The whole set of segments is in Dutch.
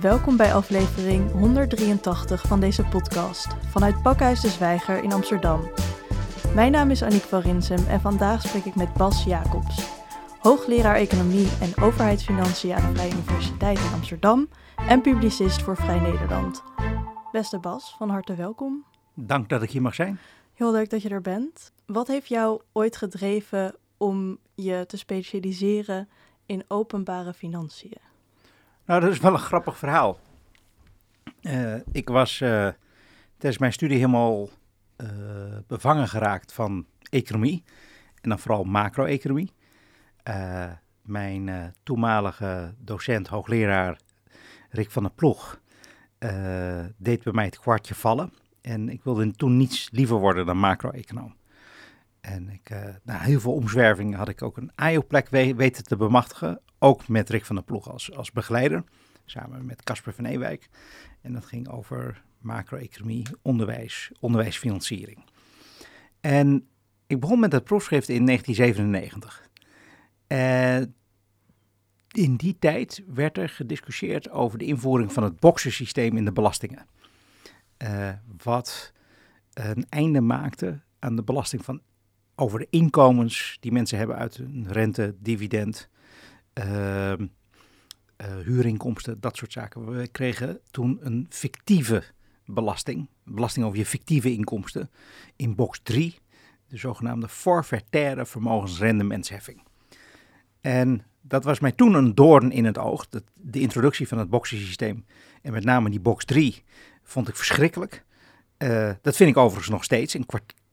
Welkom bij aflevering 183 van deze podcast vanuit Pakhuis de Zwijger in Amsterdam. Mijn naam is Aniek van Rinsem en vandaag spreek ik met Bas Jacobs, hoogleraar economie en overheidsfinanciën aan de Vrije Universiteit in Amsterdam en publicist voor Vrij Nederland. Beste Bas, van harte welkom. Dank dat ik hier mag zijn. Heel leuk dat je er bent. Wat heeft jou ooit gedreven om je te specialiseren in openbare financiën? Nou, dat is wel een grappig verhaal. Uh, ik was uh, tijdens mijn studie helemaal uh, bevangen geraakt van economie. En dan vooral macro-economie. mijn toenmalige docent, hoogleraar Rick van der Ploeg, deed bij mij het kwartje vallen. En ik wilde toen niets liever worden dan macro-econoom. En ik, na heel veel omzwervingen had ik ook een AIO-plek weten te bemachtigen ook met Rick van der Ploeg als, als begeleider, samen met Casper van Ewijk. En dat ging over macro-economie, onderwijs, onderwijsfinanciering. En ik begon met dat proefschrift in 1997. En in die tijd werd er gediscussieerd over de invoering van het boxersysteem in de belastingen. Uh, wat een einde maakte aan de belasting van over de inkomens die mensen hebben uit hun rente, dividend, huurinkomsten, dat soort zaken. We kregen toen een fictieve belasting, belasting over je fictieve inkomsten, in box 3, de zogenaamde forfaitaire vermogensrendementsheffing. En dat was mij toen een doorn in het oog. De, de introductie van het boxsysteem en met name die box 3 vond ik verschrikkelijk. Uh, dat vind ik overigens nog steeds. Een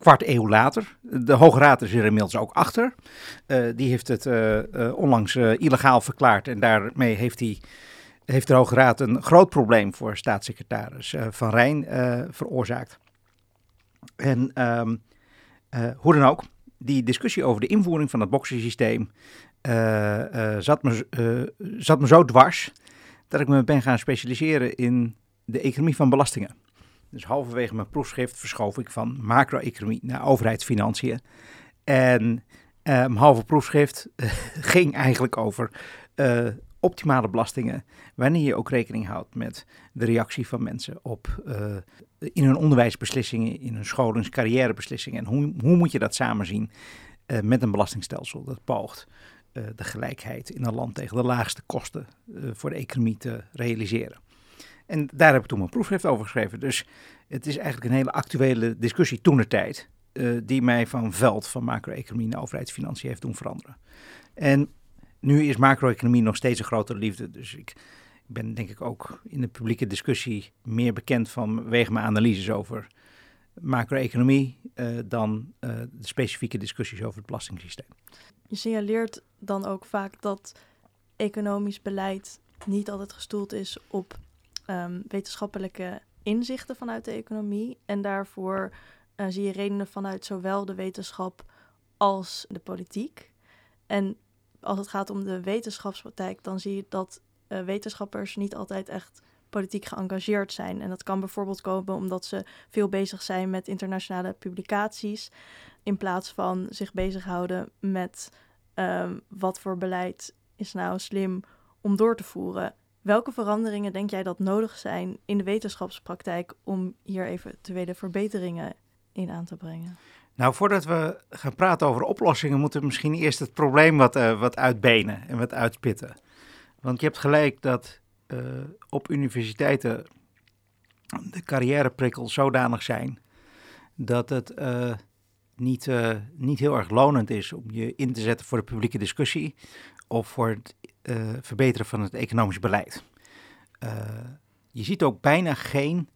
kwart, eeuw later. De Hoge Raad is er inmiddels ook achter. Uh, die heeft het uh, uh, onlangs illegaal verklaard en daarmee heeft, hij, heeft de Hoge Raad een groot probleem voor staatssecretaris Van Rijn veroorzaakt. En um, hoe dan ook, die discussie over de invoering van het boxensysteem zat, me, zat me zo dwars dat ik me ben gaan specialiseren in de economie van belastingen. Dus halverwege mijn proefschrift verschoof ik van macro-economie naar overheidsfinanciën. En uh, mijn halve proefschrift uh, ging eigenlijk over uh, optimale belastingen, wanneer je ook rekening houdt met de reactie van mensen op in hun onderwijsbeslissingen, in hun scholings- carrièrebeslissingen. En hoe, hoe moet je dat samen zien met een belastingstelsel dat poogt de gelijkheid in een land tegen de laagste kosten voor de economie te realiseren. En daar heb ik toen mijn proefschrift over geschreven. Dus het is eigenlijk een hele actuele discussie toenertijd. Uh, die mij van veld van macro-economie naar overheidsfinanciën heeft doen veranderen. En nu is macro-economie nog steeds een grotere liefde. Dus ik ben denk ik ook in de publieke discussie meer bekend vanwege mijn analyses over macro-economie uh, dan uh, de specifieke discussies over het belastingssysteem. Je signaleert dan ook vaak dat economisch beleid niet altijd gestoeld is op um, wetenschappelijke inzichten vanuit de economie. En daarvoor uh, zie je redenen vanuit zowel de wetenschap als de politiek. En als het gaat om de wetenschapspraktijk, dan zie je dat uh, wetenschappers niet altijd echt politiek geëngageerd zijn. En dat kan bijvoorbeeld komen omdat ze veel bezig zijn met internationale publicaties, in plaats van zich bezighouden met um, wat voor beleid is nou slim om door te voeren. Welke veranderingen denk jij dat nodig zijn in de wetenschapspraktijk om hier eventuele verbeteringen in aan te brengen? Nou, voordat we gaan praten over oplossingen, moeten we misschien eerst het probleem wat, uh, wat uitbenen en wat uitspitten. Want je hebt gelijk dat uh, op universiteiten de carrièreprikkels zodanig zijn dat het uh, niet, niet heel erg lonend is om je in te zetten voor de publieke discussie of voor het uh, verbeteren van het economisch beleid. Uh, je ziet ook bijna geen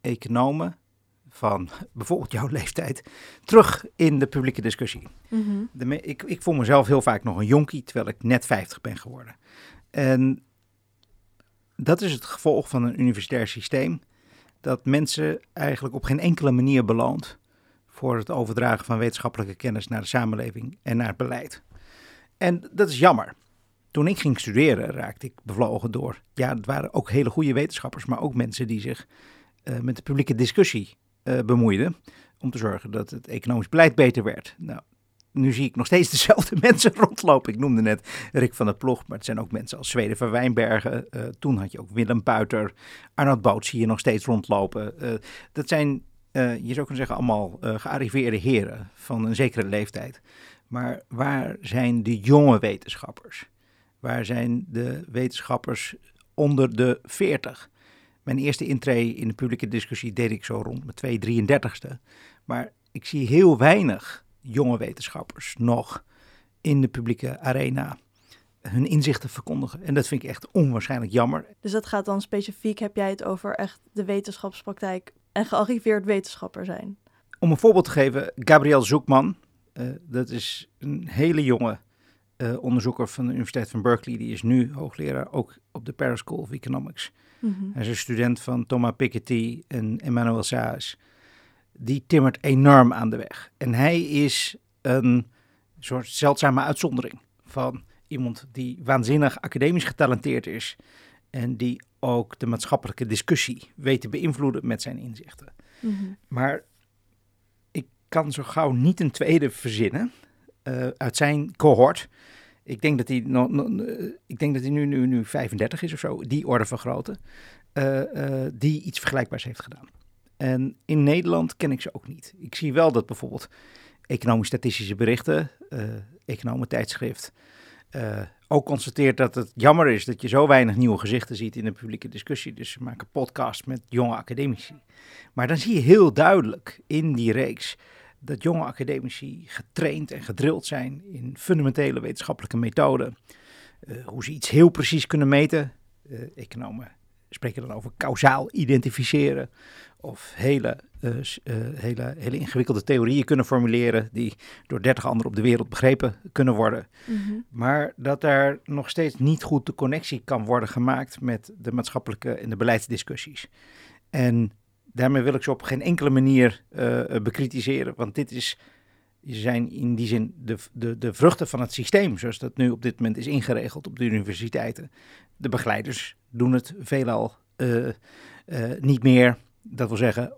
economen van bijvoorbeeld jouw leeftijd terug in de publieke discussie. Mm -hmm. de, ik, ik voel mezelf heel vaak nog een jonkie, terwijl ik net 50 ben geworden. En dat is het gevolg van een universitair systeem dat mensen eigenlijk op geen enkele manier beloont voor het overdragen van wetenschappelijke kennis naar de samenleving en naar het beleid. En dat is jammer. Toen ik ging studeren raakte ik bevlogen door. Ja, het waren ook hele goede wetenschappers, maar ook mensen die zich uh, met de publieke discussie uh, bemoeiden. Om te zorgen dat het economisch beleid beter werd. Nou, nu zie ik nog steeds dezelfde mensen rondlopen. Ik noemde net Rick van der Ploeg, maar het zijn ook mensen als Zweden van Wijnbergen. Uh, toen had je ook Willem Puiter, Arnold Boot zie je nog steeds rondlopen. Dat zijn, je zou kunnen zeggen, allemaal gearriveerde heren van een zekere leeftijd. Maar waar zijn de jonge wetenschappers? Waar zijn de wetenschappers onder de 40? Mijn eerste intree in de publieke discussie deed ik zo rond mijn 2 33ste. Maar ik zie heel weinig jonge wetenschappers nog in de publieke arena hun inzichten verkondigen. En dat vind ik echt onwaarschijnlijk jammer. Dus dat gaat dan specifiek, heb jij het over echt de wetenschapspraktijk en gearriveerd wetenschapper zijn? Om een voorbeeld te geven, Gabriel Zoekman, uh, dat is een hele jonge uh, onderzoeker van de Universiteit van Berkeley. Die is nu hoogleraar ook op de Paris School of Economics. Mm -hmm. Hij is een student van Thomas Piketty en Emmanuel Saez die timmert enorm aan de weg. En hij is een soort zeldzame uitzondering van iemand die waanzinnig academisch getalenteerd is en die ook de maatschappelijke discussie weet te beïnvloeden met zijn inzichten. Mhm. Maar ik kan zo gauw niet een tweede verzinnen uh, uit zijn cohort. Ik denk dat hij, ik denk dat hij nu, nu, nu 35 is of zo, die orde van grootte, uh, uh, die iets vergelijkbaars heeft gedaan. En in Nederland ken ik ze ook niet. Ik zie wel dat bijvoorbeeld economisch-statistische berichten, uh, economentijdschrift, uh, ook constateert dat het jammer is dat je zo weinig nieuwe gezichten ziet in de publieke discussie. Dus ze maken podcasts met jonge academici. Maar dan zie je heel duidelijk in die reeks dat jonge academici getraind en gedrild zijn in fundamentele wetenschappelijke methoden. Uh, hoe ze iets heel precies kunnen meten. economen spreken dan over kausaal identificeren of hele, uh, hele, hele ingewikkelde theorieën kunnen formuleren die door dertig anderen op de wereld begrepen kunnen worden. Mhm. Maar dat daar nog steeds niet goed de connectie kan worden gemaakt met de maatschappelijke en de beleidsdiscussies. En daarmee wil ik ze op geen enkele manier uh, bekritiseren, want dit is, zijn in die zin de, de, de vruchten van het systeem, zoals dat nu op dit moment is ingeregeld op de universiteiten. De begeleiders doen het veelal uh, niet meer dat wil zeggen,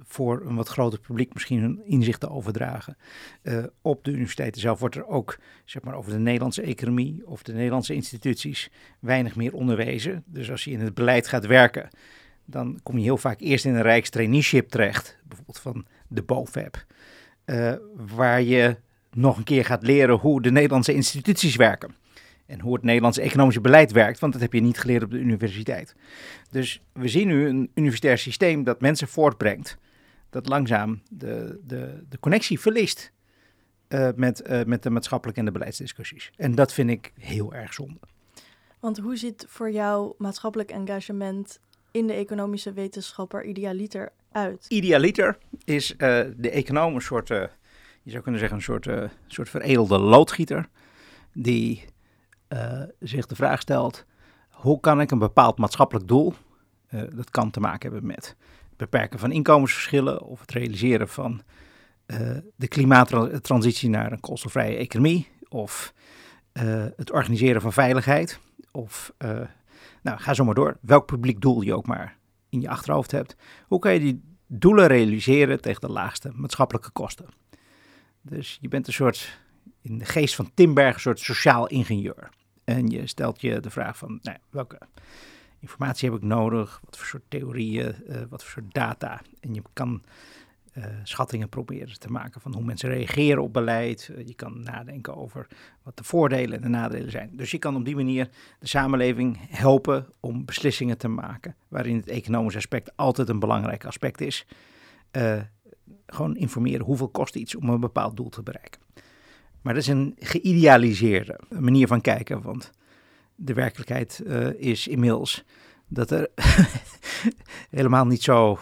voor een wat groter publiek misschien hun inzichten overdragen. Op de universiteiten zelf wordt er ook zeg maar, over de Nederlandse economie of de Nederlandse instituties weinig meer onderwezen. Dus als je in het beleid gaat werken, dan kom je heel vaak eerst in een rijkstraineeship terecht, bijvoorbeeld van de BOVEP, uh, waar je nog een keer gaat leren hoe de Nederlandse instituties werken en hoe het Nederlandse economische beleid werkt, want dat heb je niet geleerd op de universiteit. Dus we zien nu een universitair systeem dat mensen voortbrengt, dat langzaam de, de, de connectie verliest uh, met, uh, met de maatschappelijke en de beleidsdiscussies. En dat vind ik heel erg zonde. Want hoe ziet voor jou maatschappelijk engagement in de economische wetenschapper idealiter uit? Idealiter is uh, de econoom een soort, je zou kunnen zeggen, een soort, soort veredelde loodgieter die uh, zich de vraag stelt: hoe kan ik een bepaald maatschappelijk doel, uh, dat kan te maken hebben met het beperken van inkomensverschillen of het realiseren van uh, de klimaattransitie naar een koolstofvrije economie of het organiseren van veiligheid of nou, ga zo maar door, welk publiek doel je ook maar in je achterhoofd hebt. Hoe kan je die doelen realiseren tegen de laagste maatschappelijke kosten? Dus je bent een soort in de geest van Timberg een soort sociaal ingenieur. En je stelt je de vraag van, nou, welke informatie heb ik nodig? Wat voor soort theorieën? Uh, wat voor soort data? En je kan uh, schattingen proberen te maken van hoe mensen reageren op beleid. Uh, je kan nadenken over wat de voordelen en de nadelen zijn. Dus je kan op die manier de samenleving helpen om beslissingen te maken, waarin het economisch aspect altijd een belangrijk aspect is. gewoon informeren hoeveel kost iets om een bepaald doel te bereiken. Maar dat is een geïdealiseerde manier van kijken, want de werkelijkheid is inmiddels dat er helemaal niet zo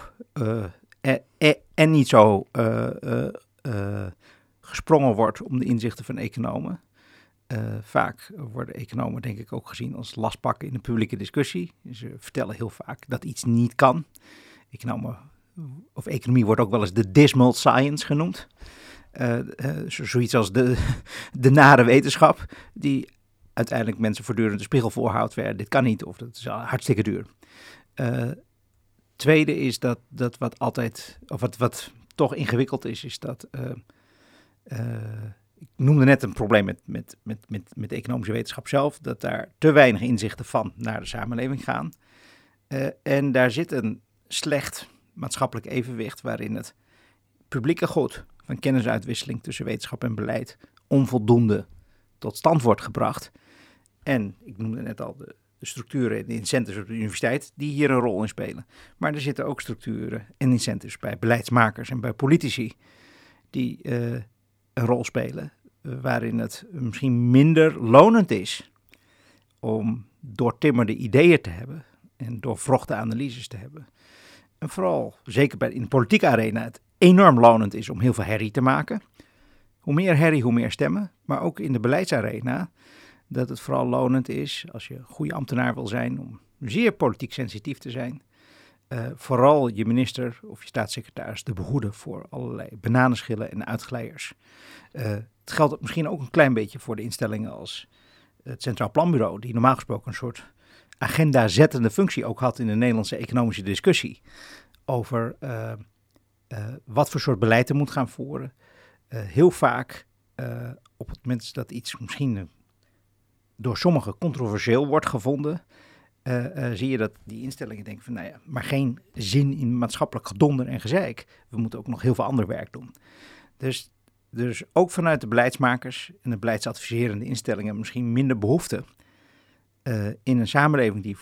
uh, en niet zo uh, gesprongen wordt om de inzichten van economen. vaak worden economen denk ik ook gezien als lastpakken in de publieke discussie. Ze vertellen heel vaak dat iets niet kan. Economen, of economie wordt ook wel eens de dismal science genoemd. Zoiets als de, de nare wetenschap, die uiteindelijk mensen voortdurend de spiegel voorhoudt. Dit kan niet, of dat is hartstikke duur. Tweede is dat, dat wat altijd, of wat, wat toch ingewikkeld is, is dat ik noemde net een probleem met, met, met, met, met de economische wetenschap zelf, dat daar te weinig inzichten van naar de samenleving gaan. Uh, en daar zit een slecht maatschappelijk evenwicht waarin het publieke goed van kennisuitwisseling tussen wetenschap en beleid onvoldoende tot stand wordt gebracht. En ik noemde net al de, de structuren en incentives op de universiteit die hier een rol in spelen. Maar er zitten ook structuren en incentives bij beleidsmakers en bij politici die uh, een rol spelen. Uh, waarin het misschien minder lonend is om doortimmerde ideeën te hebben en doorvrochte analyses te hebben. En vooral, zeker bij, in de politieke arena, het enorm lonend is om heel veel herrie te maken. Hoe meer herrie, hoe meer stemmen. Maar ook in de beleidsarena, dat het vooral lonend is, als je een goede ambtenaar wil zijn, om zeer politiek sensitief te zijn. Uh, vooral je minister of je staatssecretaris te behoeden voor allerlei bananenschillen en uitglijers. Uh, het geldt misschien ook een klein beetje voor de instellingen als het Centraal Planbureau, die normaal gesproken een soort agenda-zettende functie ook had in de Nederlandse economische discussie. Over uh, wat voor soort beleid er moet gaan voeren. heel vaak op het moment dat iets misschien door sommigen controversieel wordt gevonden, uh, uh, zie je dat die instellingen denken van, nou ja, maar geen zin in maatschappelijk gedonder en gezeik. We moeten ook nog heel veel ander werk doen. Dus, dus ook vanuit de beleidsmakers en de beleidsadviserende instellingen misschien minder behoefte uh, in een samenleving die,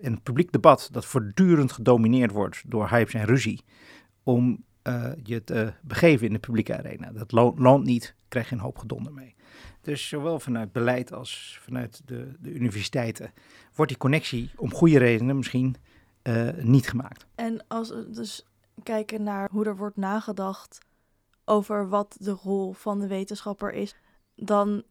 in het publiek debat dat voortdurend gedomineerd wordt door hypes en ruzie, om je te begeven in de publieke arena. Dat loont niet, krijg je een hoop gedonder mee. Dus zowel vanuit beleid als vanuit de, de universiteiten wordt die connectie om goede redenen misschien uh, niet gemaakt. En als we dus kijken naar hoe er wordt nagedacht over wat de rol van de wetenschapper is, dan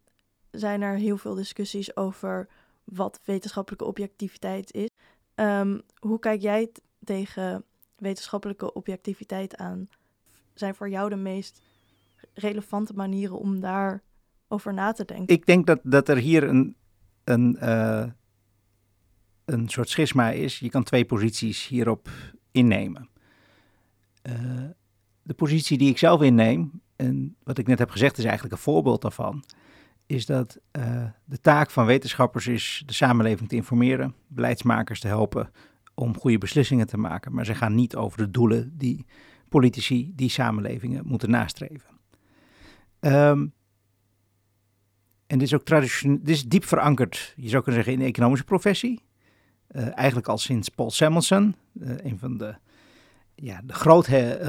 zijn er heel veel discussies over wat wetenschappelijke objectiviteit is. Um, hoe kijk jij tegen wetenschappelijke objectiviteit aan? Zijn voor jou de meest relevante manieren om daar over na te denken. Ik denk dat, dat er hier een, een, uh, een soort schisma is. Je kan twee posities hierop innemen. Uh, de positie die ik zelf inneem, en wat ik net heb gezegd is eigenlijk een voorbeeld daarvan, is dat uh, de taak van wetenschappers is de samenleving te informeren, beleidsmakers te helpen om goede beslissingen te maken. Maar ze gaan niet over de doelen die politici, die samenlevingen moeten nastreven. Um, en dit is ook traditioneel, dit is diep verankerd, je zou kunnen zeggen, in de economische professie. Uh, eigenlijk al sinds Paul Samuelson, uh, een van de, ja, de, groothe,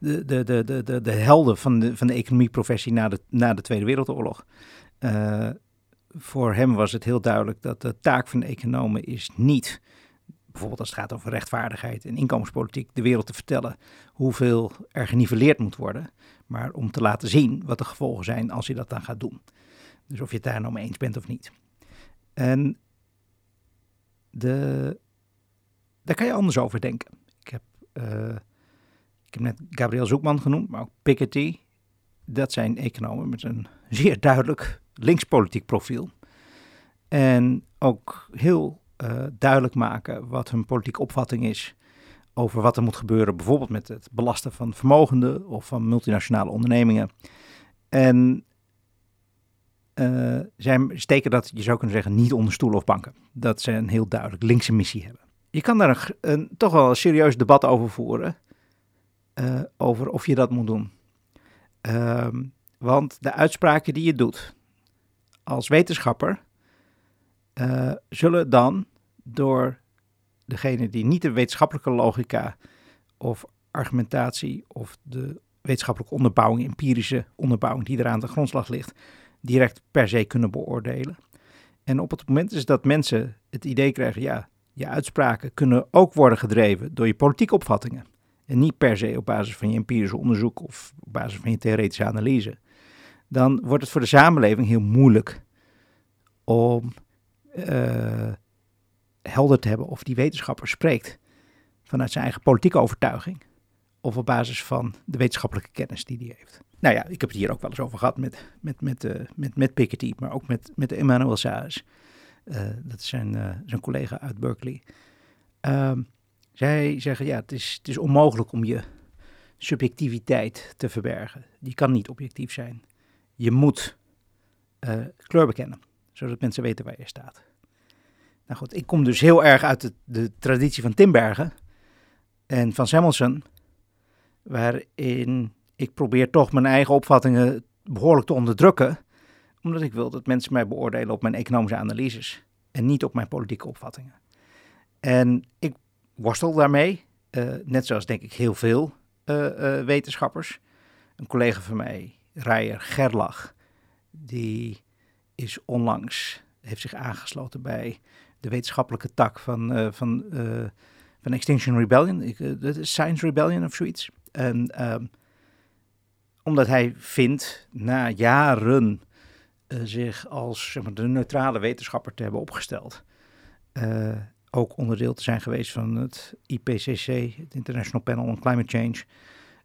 de, de, de, de, de, de helden van de, van de economieprofessie na de, na de Tweede Wereldoorlog. Voor hem was het heel duidelijk dat de taak van de economen is niet, bijvoorbeeld als het gaat over rechtvaardigheid en inkomenspolitiek, de wereld te vertellen hoeveel er geniveleerd moet worden, maar om te laten zien wat de gevolgen zijn als je dat dan gaat doen. Dus of je het daar nou mee eens bent of niet. En de, daar kan je anders over denken. Ik heb, uh, ik heb net Gabriel Zoekman genoemd, maar ook Piketty. Dat zijn economen met een zeer duidelijk linkspolitiek profiel. En ook heel uh, duidelijk maken wat hun politieke opvatting is over wat er moet gebeuren, bijvoorbeeld met het belasten van vermogenden of van multinationale ondernemingen. En uh, zij steken dat, je zou kunnen zeggen, niet onder stoelen of banken. Dat ze een heel duidelijk linkse missie hebben. Je kan daar een, toch wel een serieus debat over voeren. Uh, over of je dat moet doen. Uh, want de uitspraken die je doet als wetenschapper. Uh, zullen dan door degene die niet de wetenschappelijke logica of argumentatie of de wetenschappelijke onderbouwing, empirische onderbouwing die eraan de grondslag ligt, direct per se kunnen beoordelen. En op het moment is dat mensen het idee krijgen, ja, je uitspraken kunnen ook worden gedreven door je politieke opvattingen. En niet per se op basis van je empirische onderzoek of op basis van je theoretische analyse. Dan wordt het voor de samenleving heel moeilijk om uh, helder te hebben of die wetenschapper spreekt vanuit zijn eigen politieke overtuiging of op basis van de wetenschappelijke kennis die hij heeft. Nou ja, ik heb het hier ook wel eens over gehad met, met, met, uh, met, met Piketty, maar ook met, met Emmanuel Saez. Uh, dat is zijn, uh, zijn collega uit Berkeley. Um, zij zeggen, ja, het is, het is onmogelijk om je subjectiviteit te verbergen. Die kan niet objectief zijn. je moet kleur bekennen, zodat mensen weten waar je staat. Nou goed, ik kom dus heel erg uit de, de traditie van Timbergen en van Samuelson, waarin ik probeer toch mijn eigen opvattingen behoorlijk te onderdrukken, omdat ik wil dat mensen mij beoordelen op mijn economische analyses en niet op mijn politieke opvattingen. En ik worstel daarmee, uh, net zoals denk ik heel veel uh, uh, wetenschappers. Een collega van mij, Rijer Gerlach, die is onlangs, heeft zich aangesloten bij de wetenschappelijke tak van, van, van Extinction Rebellion, Science Rebellion of zoiets. En ehm, omdat hij vindt, na jaren zich als de neutrale wetenschapper te hebben opgesteld, ook onderdeel te zijn geweest van het IPCC, het International Panel on Climate Change.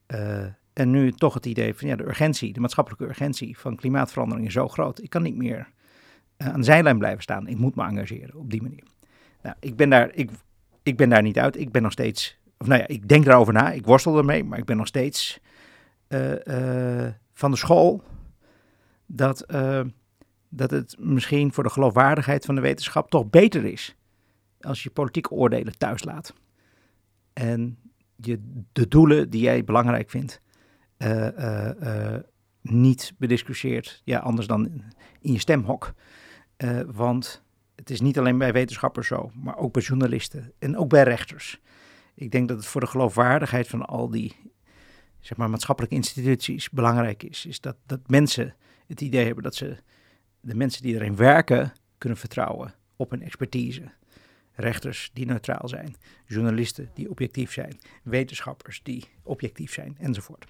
Uh, en nu toch het idee van ja, de urgentie, de maatschappelijke urgentie van klimaatverandering is zo groot. Ik kan niet meer aan de zijlijn blijven staan. Ik moet me engageren op die manier. Nou, ik ben daar, ik, ik ben daar niet uit. Ik ben nog steeds, of nou ja, ik denk daarover na. Ik worstel ermee, maar ik ben nog steeds van de school dat, dat het misschien voor de geloofwaardigheid van de wetenschap toch beter is als je politieke oordelen thuis laat. En je de doelen die jij belangrijk vindt niet bediscussieert. Ja, anders dan in je stemhok. want het is niet alleen bij wetenschappers zo, maar ook bij journalisten en ook bij rechters. Ik denk dat het voor de geloofwaardigheid van al die zeg maar, maatschappelijke instituties belangrijk is. Is dat, dat mensen het idee hebben dat ze de mensen die erin werken kunnen vertrouwen op hun expertise rechters die neutraal zijn, journalisten die objectief zijn, wetenschappers die objectief zijn, enzovoort.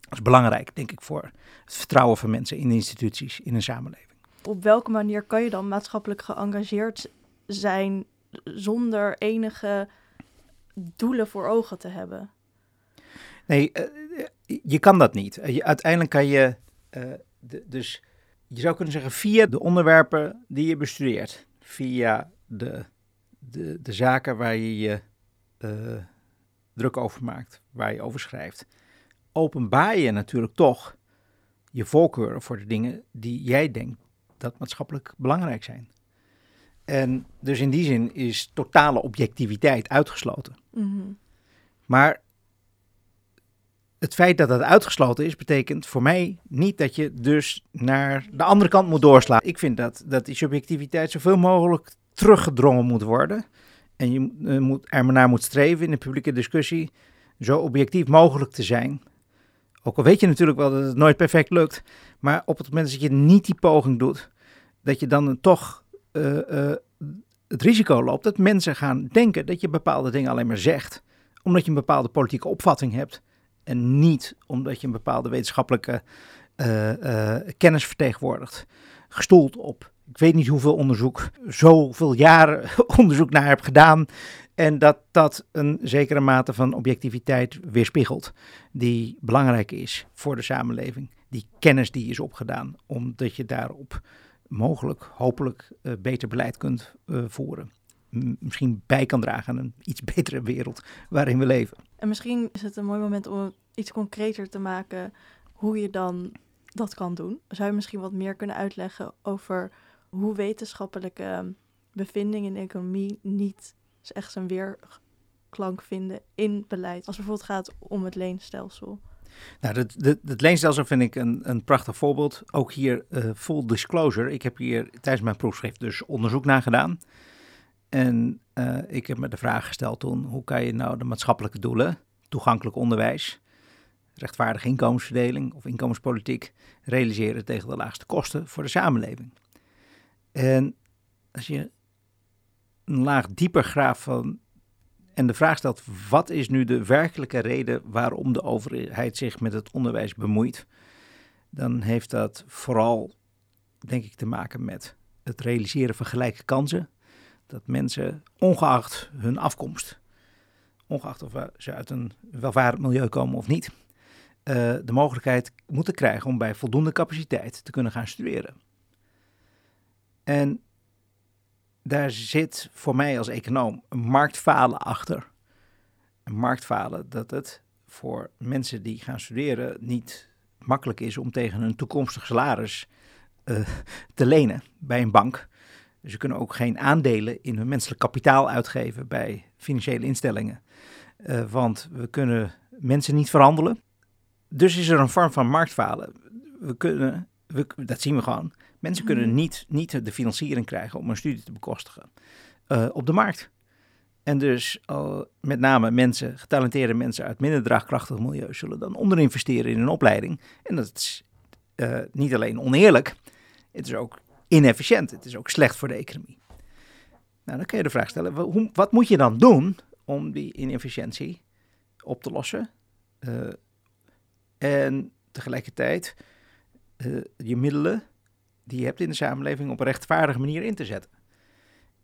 Dat is belangrijk, denk ik, voor het vertrouwen van mensen in de instituties, in een samenleving. Op welke manier kan je dan maatschappelijk geëngageerd zijn zonder enige doelen voor ogen te hebben? Nee, uh, je kan dat niet. Uh, uiteindelijk kan je, uh, de, dus je zou kunnen zeggen, via de onderwerpen die je bestudeert, via de de, de zaken waar je je uh, druk over maakt, waar je over schrijft, openbaar je natuurlijk toch je voorkeuren voor de dingen die jij denkt dat maatschappelijk belangrijk zijn. En dus in die zin is totale objectiviteit uitgesloten. Mm-hmm. Maar het feit dat dat uitgesloten is, betekent voor mij niet dat je dus naar de andere kant moet doorslaan. Ik vind dat, dat die subjectiviteit zoveel mogelijk teruggedrongen moet worden. En je moet, er maar naar moet streven in de publieke discussie zo objectief mogelijk te zijn. Ook al weet je natuurlijk wel dat het nooit perfect lukt. Maar op het moment dat je niet die poging doet, dat je dan toch uh, uh, het risico loopt dat mensen gaan denken dat je bepaalde dingen alleen maar zegt. Omdat je een bepaalde politieke opvatting hebt. En niet omdat je een bepaalde wetenschappelijke kennis vertegenwoordigt. Gestoeld op ik weet niet hoeveel onderzoek, zoveel jaren onderzoek naar heb gedaan. En dat dat een zekere mate van objectiviteit weerspiegelt, die belangrijk is voor de samenleving. Die kennis die is opgedaan, omdat je daarop mogelijk, hopelijk, uh, beter beleid kunt voeren. Misschien bij kan dragen aan een iets betere wereld waarin we leven. En misschien is het een mooi moment om iets concreter te maken hoe je dan dat kan doen. Zou je misschien wat meer kunnen uitleggen over hoe wetenschappelijke bevindingen in economie niet echt zijn weerklank vinden in beleid. Als het bijvoorbeeld gaat om het leenstelsel. Nou, het, het, het leenstelsel vind ik een, een prachtig voorbeeld. Ook hier uh, full disclosure. Ik heb hier tijdens mijn proefschrift dus onderzoek naar gedaan. En uh, ik heb me de vraag gesteld toen, hoe kan je nou de maatschappelijke doelen, toegankelijk onderwijs, rechtvaardige inkomensverdeling of inkomenspolitiek, realiseren tegen de laagste kosten voor de samenleving? En als je een laag dieper graaft van en de vraag stelt: wat is nu de werkelijke reden waarom de overheid zich met het onderwijs bemoeit? Dan heeft dat vooral, denk ik, te maken met het realiseren van gelijke kansen. Dat mensen, ongeacht hun afkomst, ongeacht of ze uit een welvarend milieu komen of niet, uh, de mogelijkheid moeten krijgen om bij voldoende capaciteit te kunnen gaan studeren. En daar zit voor mij als econoom een marktfalen achter. Een marktfalen dat het voor mensen die gaan studeren niet makkelijk is om tegen een toekomstig salaris uh, te lenen bij een bank. Dus ze kunnen ook geen aandelen in hun menselijk kapitaal uitgeven bij financiële instellingen. Uh, want we kunnen mensen niet verhandelen. Dus is er een vorm van marktfalen. We kunnen, we, dat zien we gewoon. Mensen kunnen niet, niet de financiering krijgen om een studie te bekostigen uh, op de markt. En dus uh, met name mensen, getalenteerde mensen uit minder draagkrachtig milieu zullen dan onderinvesteren in een opleiding. En dat is niet alleen oneerlijk, het is ook inefficiënt. Het is ook slecht voor de economie. Nou, dan kun je de vraag stellen, wat moet je dan doen om die inefficiëntie op te lossen? Uh, en tegelijkertijd uh, je middelen die je hebt in de samenleving op een rechtvaardige manier in te zetten.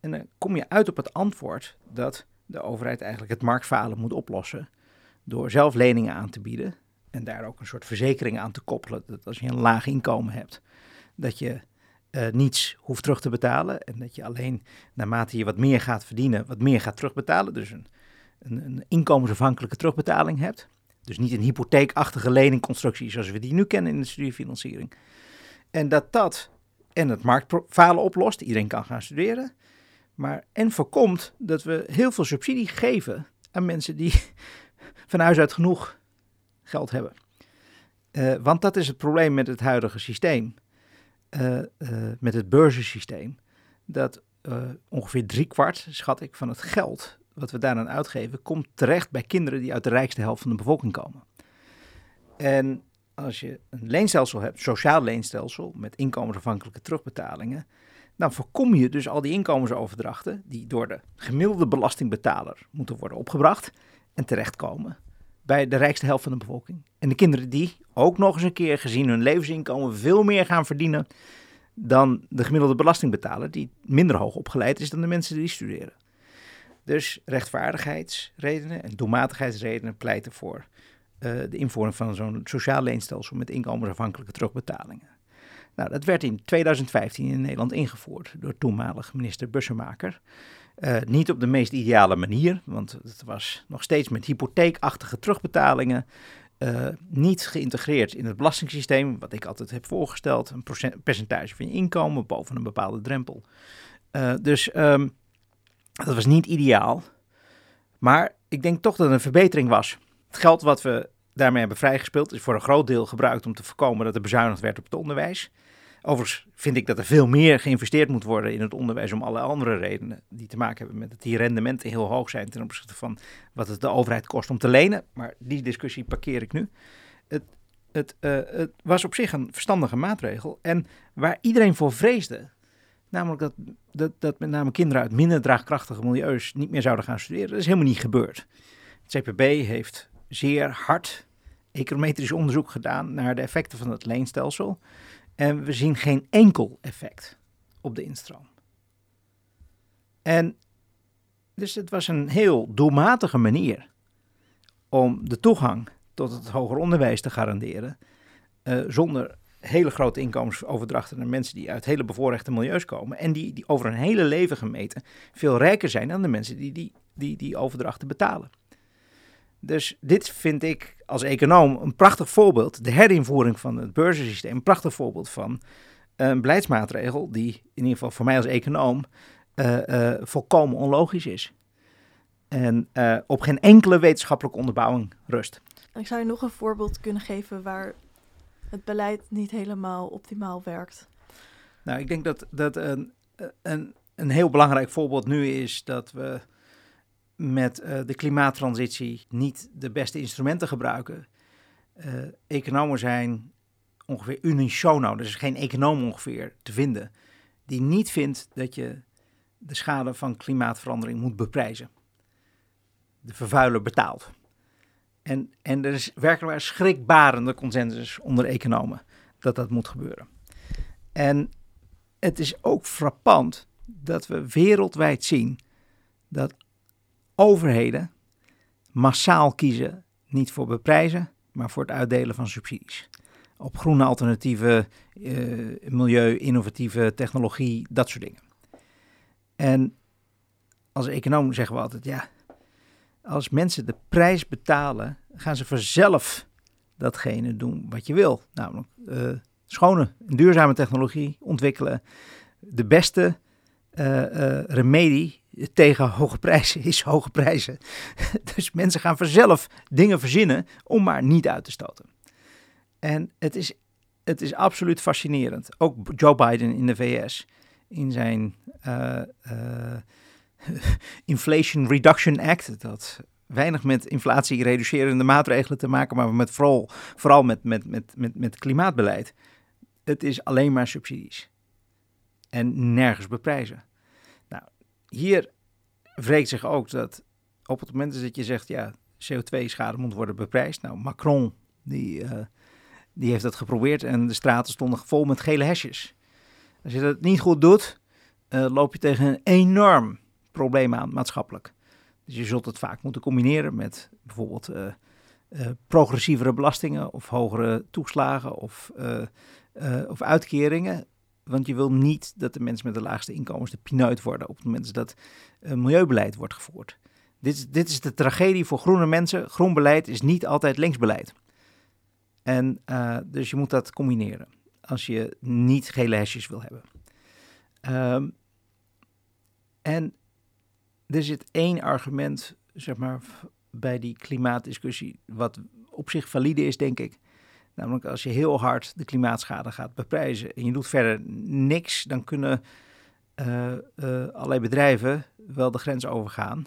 En dan kom je uit op het antwoord dat de overheid eigenlijk het marktfalen moet oplossen door zelf leningen aan te bieden en daar ook een soort verzekering aan te koppelen. Dat als je een laag inkomen hebt, dat je uh, niets hoeft terug te betalen en dat je alleen naarmate je wat meer gaat verdienen, wat meer gaat terugbetalen. Dus een, een, een inkomensafhankelijke terugbetaling hebt. Dus niet een hypotheekachtige leningconstructie zoals we die nu kennen in de studiefinanciering. En dat dat en het marktfalen oplost, iedereen kan gaan studeren. Maar en voorkomt dat we heel veel subsidie geven aan mensen die van huis uit genoeg geld hebben. Uh, want dat is het probleem met het huidige systeem, uh, uh, met het beurzensysteem. Dat ongeveer driekwart, schat ik, van het geld wat we daaraan uitgeven, komt terecht bij kinderen die uit de rijkste helft van de bevolking komen. En als je een leenstelsel hebt, sociaal leenstelsel, met inkomensafhankelijke terugbetalingen, dan voorkom je dus al die inkomensoverdrachten die door de gemiddelde belastingbetaler moeten worden opgebracht en terechtkomen bij de rijkste helft van de bevolking. En de kinderen die ook nog eens een keer gezien hun levensinkomen veel meer gaan verdienen dan de gemiddelde belastingbetaler, die minder hoog opgeleid is dan de mensen die studeren. Dus rechtvaardigheidsredenen en doelmatigheidsredenen pleiten voor uh, de invoering van zo'n sociaal leenstelsel met inkomensafhankelijke terugbetalingen. Nou, dat werd in 2015 in Nederland ingevoerd door toenmalig minister Bussemaker. Uh, niet op de meest ideale manier, want het was nog steeds met hypotheekachtige terugbetalingen. Uh, niet geïntegreerd in het belastingssysteem, wat ik altijd heb voorgesteld. Een percentage van je inkomen boven een bepaalde drempel. Uh, dus um, dat was niet ideaal. Maar ik denk toch dat het een verbetering was. Het geld wat we daarmee hebben vrijgespeeld is voor een groot deel gebruikt om te voorkomen dat er bezuinigd werd op het onderwijs. Overigens vind ik dat er veel meer geïnvesteerd moet worden in het onderwijs om alle andere redenen die te maken hebben met dat die rendementen heel hoog zijn ten opzichte van wat het de overheid kost om te lenen. Maar die discussie parkeer ik nu. Het, het, uh, het was op zich een verstandige maatregel. En waar iedereen voor vreesde, namelijk dat, dat, dat met name kinderen uit minder draagkrachtige milieus niet meer zouden gaan studeren, dat is helemaal niet gebeurd. Het CPB heeft zeer hard econometrisch onderzoek gedaan naar de effecten van het leenstelsel. En we zien geen enkel effect op de instroom. En dus het was een heel doelmatige manier om de toegang tot het hoger onderwijs te garanderen. Uh, zonder hele grote inkomensoverdrachten naar mensen die uit hele bevoorrechte milieus komen. En die, die over een hele leven gemeten veel rijker zijn dan de mensen die die, die, die overdrachten betalen. Dus dit vind ik als econoom een prachtig voorbeeld. De herinvoering van het beurzensysteem, een prachtig voorbeeld van een beleidsmaatregel die in ieder geval voor mij als econoom uh, uh, volkomen onlogisch is. En uh, op geen enkele wetenschappelijke onderbouwing rust. Ik zou je nog een voorbeeld kunnen geven waar het beleid niet helemaal optimaal werkt. Nou, ik denk dat, dat een, een, een heel belangrijk voorbeeld nu is dat we met uh, de klimaattransitie niet de beste instrumenten gebruiken. Uh, economen zijn ongeveer unisono, er is geen econoom ongeveer te vinden, die niet vindt dat je de schade van klimaatverandering moet beprijzen. De vervuiler betaalt. En, en er is werkelijk schrikbarende consensus onder economen dat dat moet gebeuren. En het is ook frappant dat we wereldwijd zien dat overheden massaal kiezen niet voor beprijzen, maar voor het uitdelen van subsidies. Op groene alternatieven, uh, milieu, innovatieve technologie, dat soort dingen. En als econoom zeggen we altijd, ja, als mensen de prijs betalen, gaan ze vanzelf datgene doen wat je wil. Namelijk uh, schone en duurzame technologie ontwikkelen. De beste remedie tegen hoge prijzen is hoge prijzen. dus mensen gaan vanzelf dingen verzinnen om maar niet uit te stoten. En het is, het is absoluut fascinerend. Ook Joe Biden in de VS, in zijn uh, Inflation Reduction Act, dat weinig met inflatie reducerende maatregelen te maken, maar met vooral, vooral met, met, met, met, met klimaatbeleid. Het is alleen maar subsidies. En nergens beprijzen. Nou, hier wreekt zich ook dat op het moment dat je zegt, ja, CO2-schade moet worden beprijsd. Nou, Macron, die, uh, die heeft dat geprobeerd en de straten stonden vol met gele hesjes. Als je dat niet goed doet, uh, loop je tegen een enorm probleem aan, maatschappelijk. Dus je zult het vaak moeten combineren met bijvoorbeeld uh, progressievere belastingen of hogere toeslagen of, of uitkeringen. Want je wil niet dat de mensen met de laagste inkomens de pineut worden op het moment dat milieubeleid wordt gevoerd. Dit, dit is de tragedie voor groene mensen. Groen beleid is niet altijd linksbeleid. En dus je moet dat combineren als je niet gele hesjes wil hebben. Um, en er zit één argument, zeg maar, bij die klimaatdiscussie, wat op zich valide is, denk ik. Namelijk als je heel hard de klimaatschade gaat beprijzen en je doet verder niks, dan kunnen uh, allerlei bedrijven wel de grens overgaan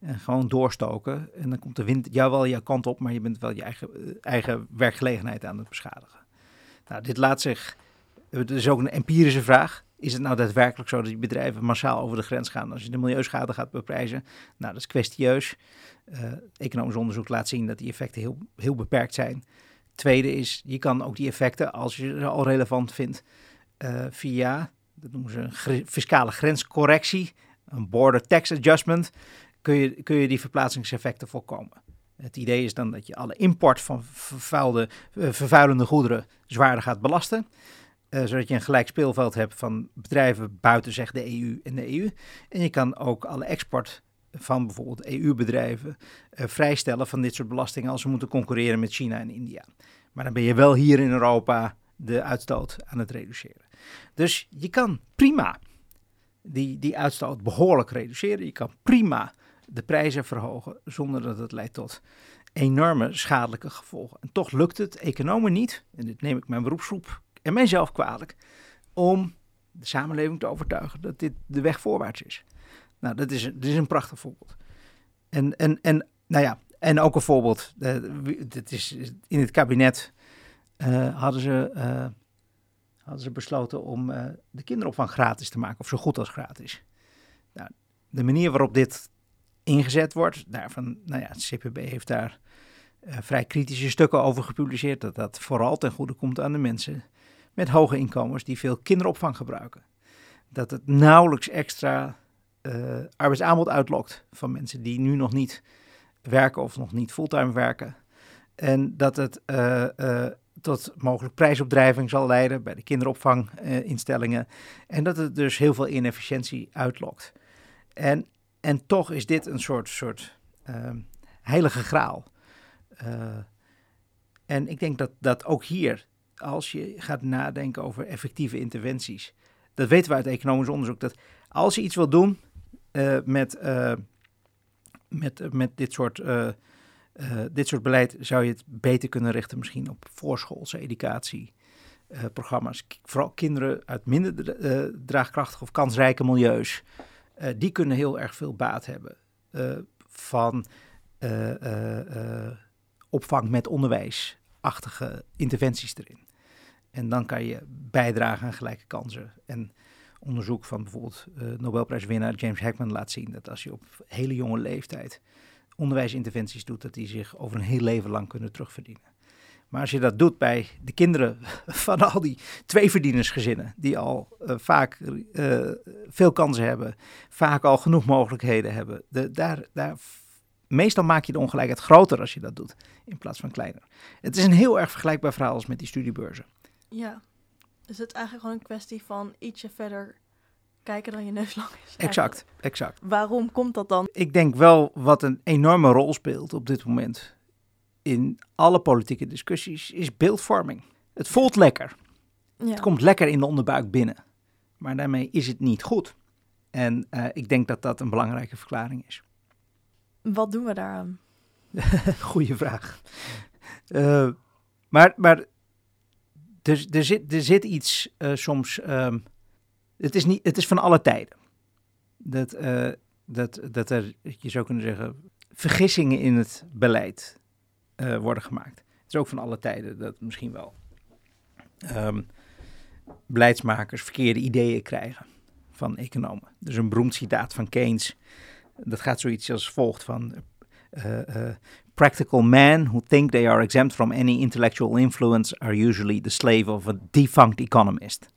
en gewoon doorstoken. En dan komt de wind jou wel je kant op, maar je bent wel je eigen, uh, eigen werkgelegenheid aan het beschadigen. Nou, dit laat zich, het is ook een empirische vraag. Is het nou daadwerkelijk zo dat die bedrijven massaal over de grens gaan als je de milieuschade gaat beprijzen? Nou, dat is kwestieus. Economisch onderzoek laat zien dat die effecten heel, heel beperkt zijn. Tweede is, je kan ook die effecten, als je ze al relevant vindt, uh, via, dat noemen ze een fiscale grenscorrectie, een border tax adjustment, kun je, kun je die verplaatsingseffecten voorkomen. Het idee is dan dat je alle import van vervuilde, uh, vervuilende goederen zwaarder gaat belasten. Uh, zodat je een gelijk speelveld hebt van bedrijven buiten zeg de EU en de EU. En je kan ook alle export van bijvoorbeeld EU-bedrijven uh, vrijstellen van dit soort belastingen als ze moeten concurreren met China en India. Maar dan ben je wel hier in Europa de uitstoot aan het reduceren. Dus je kan prima die, die uitstoot behoorlijk reduceren. Je kan prima de prijzen verhogen zonder dat het leidt tot enorme schadelijke gevolgen. En toch lukt het economen niet, en dit neem ik mijn beroepsgroep en mijzelf kwalijk, om de samenleving te overtuigen dat dit de weg voorwaarts is. Nou, dat is, dat is een prachtig voorbeeld. En, en, en, nou ja, en ook een voorbeeld, uh, dit is, in het kabinet uh, hadden, ze, uh, hadden ze besloten om de kinderopvang gratis te maken, of zo goed als gratis. Nou, de manier waarop dit ingezet wordt, daarvan, nou ja, het CPB heeft daar vrij kritische stukken over gepubliceerd, dat dat vooral ten goede komt aan de mensen met hoge inkomens die veel kinderopvang gebruiken. Dat het nauwelijks extra uh, arbeidsaanbod uitlokt van mensen die nu nog niet werken of nog niet fulltime werken. En dat het uh, uh, tot mogelijk prijsopdrijving zal leiden bij de kinderopvanginstellingen. en dat het dus heel veel inefficiëntie uitlokt. En, en toch is dit een soort, soort ehm, heilige graal. en ik denk dat, dat ook hier als je gaat nadenken over effectieve interventies. Dat weten we uit economisch onderzoek. Dat als je iets wil doen met, uh, met, met dit, soort, uh, dit soort beleid, zou je het beter kunnen richten misschien op voorschoolse educatieprogramma's. Vooral kinderen uit minder draagkrachtige of kansrijke milieus. die kunnen heel erg veel baat hebben van opvang met onderwijsachtige interventies erin. En dan kan je bijdragen aan gelijke kansen. En onderzoek van bijvoorbeeld uh, Nobelprijswinnaar James Heckman laat zien dat als je op hele jonge leeftijd onderwijsinterventies doet, dat die zich over een heel leven lang kunnen terugverdienen. Maar als je dat doet bij de kinderen van al die tweeverdienersgezinnen, die al uh, vaak uh, veel kansen hebben, vaak al genoeg mogelijkheden hebben, de, daar, daar, meestal maak je de ongelijkheid groter als je dat doet, in plaats van kleiner. Het is een heel erg vergelijkbaar verhaal als met die studiebeurzen. Ja. Is het eigenlijk gewoon een kwestie van ietsje verder kijken dan je neus lang is? Exact, exact. Waarom komt dat dan? Ik denk wel wat een enorme rol speelt op dit moment, in alle politieke discussies is beeldvorming. Het voelt lekker. Ja. Het komt lekker in de onderbuik binnen. Maar daarmee is het niet goed. En uh, ik denk dat dat een belangrijke verklaring is. Wat doen we daaraan? Goeie vraag. Uh, maar maar er, er, zit, er zit iets uh, soms. Um, het, is niet, het is van alle tijden. Dat, dat, dat er, je zou kunnen zeggen, vergissingen in het beleid worden gemaakt. Het is ook van alle tijden dat misschien wel. Um, beleidsmakers verkeerde ideeën krijgen van economen. Dus een beroemd citaat van Keynes. Dat gaat zoiets als volgt van... Uh, uh, practical men who think they are exempt from any intellectual influence are usually the slave of a defunct economist.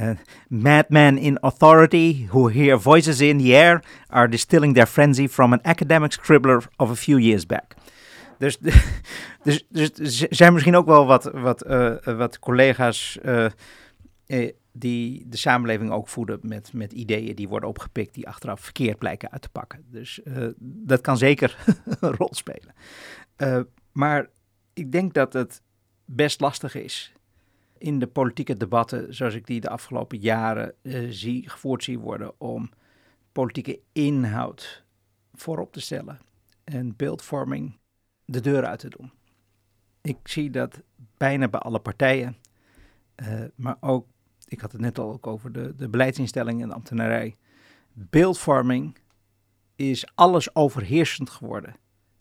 Uh, madmen in authority who hear voices in the air are distilling their frenzy from an academic scribbler of a few years back. Dus, dus, dus, er zijn misschien ook wel wat, wat, uh, wat collega's uh, die de samenleving ook voeden met, met ideeën die worden opgepikt, die achteraf verkeerd blijken uit te pakken. Dus uh, dat kan zeker een rol spelen. Uh, maar ik denk dat het best lastig is in de politieke debatten, zoals ik die de afgelopen jaren uh, zie, gevoerd zie worden, om politieke inhoud voorop te stellen en beeldvorming de deur uit te doen. Ik zie dat bijna bij alle partijen, maar ook ik had het net al ook over de, de beleidsinstellingen en de ambtenarij. Beeldvorming is alles overheersend geworden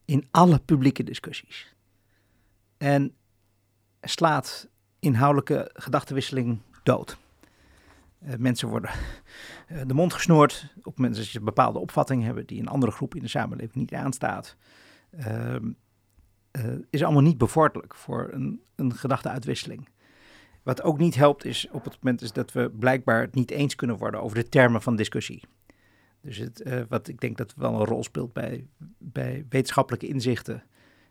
in alle publieke discussies. En slaat inhoudelijke gedachtenwisseling dood. Uh, mensen worden uh, de mond gesnoerd op dat ze een bepaalde opvatting hebben die een andere groep in de samenleving niet aanstaat. Uh, is allemaal niet bevorderlijk voor een, een gedachteuitwisseling. Wat ook niet helpt is op het moment is dat we blijkbaar het niet eens kunnen worden over de termen van discussie. Dus het, uh, wat ik denk dat wel een rol speelt bij, bij wetenschappelijke inzichten.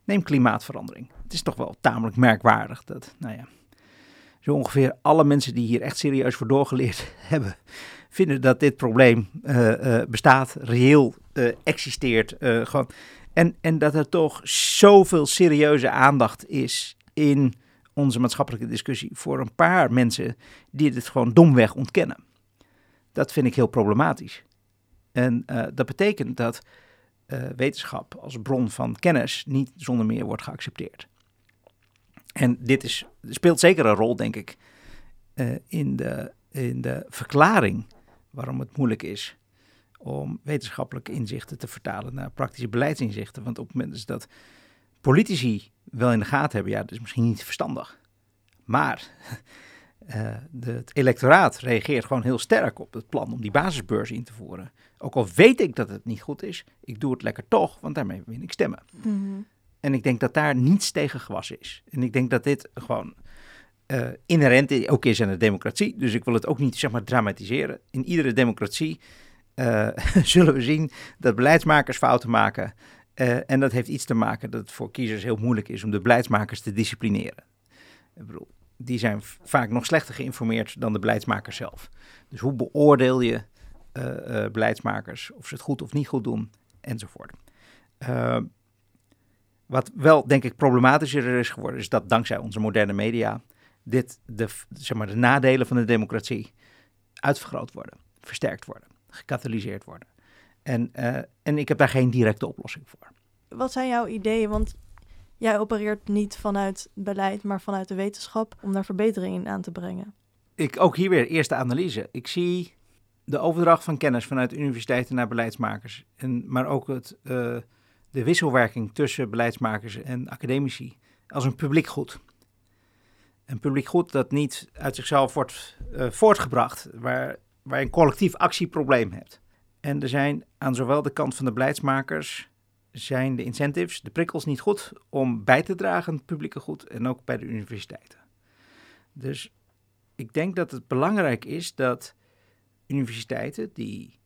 Neem klimaatverandering. Het is toch wel tamelijk merkwaardig dat, nou ja, zo ongeveer alle mensen die hier echt serieus voor doorgeleerd hebben, vinden dat dit probleem uh, uh, bestaat, reëel existeert. gewoon. En, en dat er toch zoveel serieuze aandacht is in onze maatschappelijke discussie voor een paar mensen die dit gewoon domweg ontkennen. Dat vind ik heel problematisch. En uh, dat betekent dat uh, wetenschap als bron van kennis niet zonder meer wordt geaccepteerd. En dit is, speelt zeker een rol, denk ik, uh, in, de, in de verklaring waarom het moeilijk is om wetenschappelijke inzichten te vertalen naar praktische beleidsinzichten. Want op het moment dat politici wel in de gaten hebben, ja, dat is misschien niet verstandig. Maar uh, de, het electoraat reageert gewoon heel sterk op het plan om die basisbeurs in te voeren. Ook al weet ik dat het niet goed is, ik doe het lekker toch, want daarmee win ik stemmen. Mm -hmm. En ik denk dat daar niets tegen gewassen is. En ik denk dat dit gewoon uh, inherent ook is aan de democratie. Dus ik wil het ook niet zeg maar dramatiseren. In iedere democratie uh, zullen we zien dat beleidsmakers fouten maken. Uh, en dat heeft iets te maken dat het voor kiezers heel moeilijk is om de beleidsmakers te disciplineren. Ik bedoel, die zijn vaak nog slechter geïnformeerd dan de beleidsmakers zelf. Dus hoe beoordeel je uh, uh, beleidsmakers of ze het goed of niet goed doen, enzovoort. Wat wel, denk ik, problematischer is geworden, is dat dankzij onze moderne media dit, de, zeg maar, de nadelen van de democratie uitvergroot worden, versterkt worden, gecatalyseerd worden. En, en ik heb daar geen directe oplossing voor. Wat zijn jouw ideeën? Want jij opereert niet vanuit beleid, maar vanuit de wetenschap om daar verbeteringen aan te brengen. Ik ook hier weer eerste analyse. Ik zie de overdracht van kennis vanuit universiteiten naar beleidsmakers, en, maar ook het, uh, de wisselwerking tussen beleidsmakers en academici als een publiek goed. Een publiek goed dat niet uit zichzelf wordt uh, voortgebracht, waar, waar je een collectief actieprobleem hebt. En er zijn aan zowel de kant van de beleidsmakers zijn de incentives, de prikkels niet goed om bij te dragen aan het publieke goed en ook bij de universiteiten. Dus ik denk dat het belangrijk is dat universiteiten die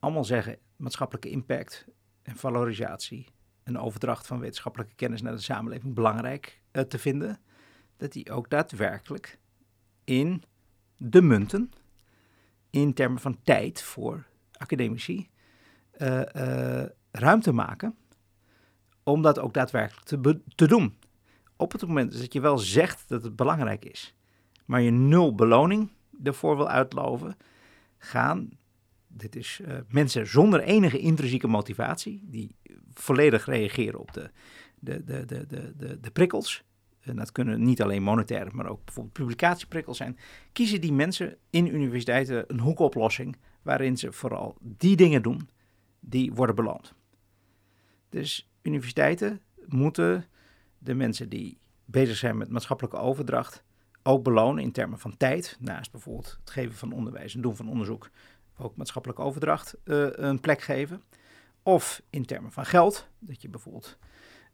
allemaal zeggen maatschappelijke impact en valorisatie, een overdracht van wetenschappelijke kennis naar de samenleving belangrijk uh, te vinden, dat die ook daadwerkelijk in de munten, in termen van tijd voor academici, uh, ruimte maken om dat ook daadwerkelijk te, te doen. Op het moment dat je wel zegt dat het belangrijk is, maar je nul beloning ervoor wil uitloven, gaan dit is uh, mensen zonder enige intrinsieke motivatie, die volledig reageren op de, de, de, de, de, de, de prikkels. En dat kunnen niet alleen monetaire, maar ook bijvoorbeeld publicatieprikkels zijn. Kiezen die mensen in universiteiten een hoekoplossing waarin ze vooral die dingen doen die worden beloond. Dus universiteiten moeten de mensen die bezig zijn met maatschappelijke overdracht ook belonen in termen van tijd. Naast bijvoorbeeld het geven van onderwijs en doen van onderzoek, ook maatschappelijke overdracht uh, een plek geven. Of in termen van geld, dat je bijvoorbeeld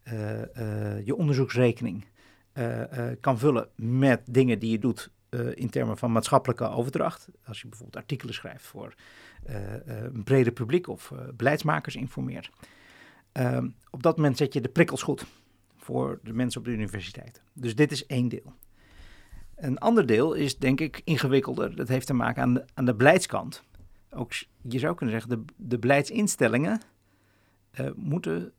uh, uh, je onderzoeksrekening kan vullen met dingen die je doet in termen van maatschappelijke overdracht. Als je bijvoorbeeld artikelen schrijft voor een breder publiek of beleidsmakers informeert. Ehm, op dat moment zet je de prikkels goed voor de mensen op de universiteit. Dus dit is één deel. Een ander deel is denk ik ingewikkelder. Dat heeft te maken aan de, aan de beleidskant. Ook, je zou kunnen zeggen, de, de beleidsinstellingen moeten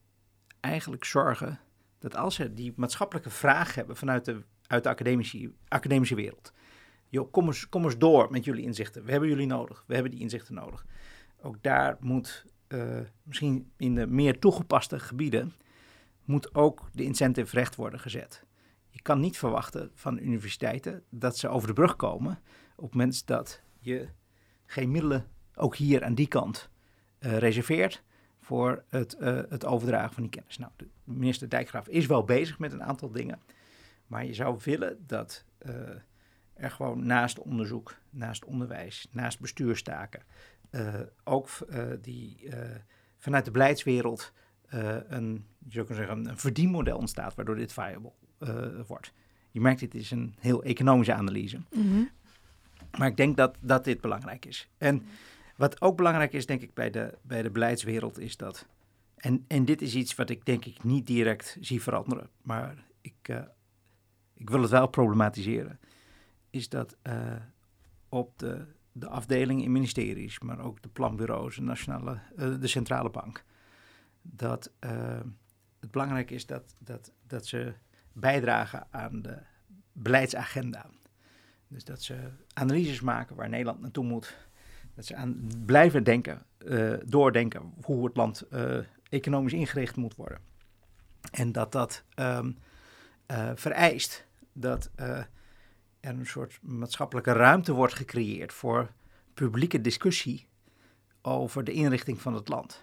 eigenlijk zorgen dat als ze die maatschappelijke vraag hebben vanuit de, uit de academische, academische wereld. Kom eens, kom door met jullie inzichten. We hebben jullie nodig. We hebben die inzichten nodig. Ook daar moet uh, misschien in de meer toegepaste gebieden, moet ook de incentive recht worden gezet. Je kan niet verwachten van universiteiten dat ze over de brug komen op het moment dat je geen middelen ook hier aan die kant uh, reserveert voor het, uh, het overdragen van die kennis. Nou, de minister Dijkgraaf is wel bezig met een aantal dingen, maar je zou willen dat er gewoon naast onderzoek, naast onderwijs, naast bestuurstaken, ook die vanuit de beleidswereld een, je zou kunnen zeggen, een verdienmodel ontstaat waardoor dit viable wordt. Je merkt, dit is een heel economische analyse. Mm -hmm. Maar ik denk dat, dat dit belangrijk is. En wat ook belangrijk is, denk ik, bij de, bij de beleidswereld, is dat. En, en dit is iets wat ik denk ik niet direct zie veranderen, maar ik, ik wil het wel problematiseren. Is dat uh, op de, de afdelingen in ministeries, maar ook de planbureaus, de, nationale, uh, de centrale bank, dat het belangrijk is dat, dat, dat ze bijdragen aan de beleidsagenda. Dus dat ze analyses maken waar Nederland naartoe moet. Dat ze aan blijven denken, doordenken hoe het land economisch ingericht moet worden. En dat dat uh, vereist dat er een soort maatschappelijke ruimte wordt gecreëerd voor publieke discussie over de inrichting van het land.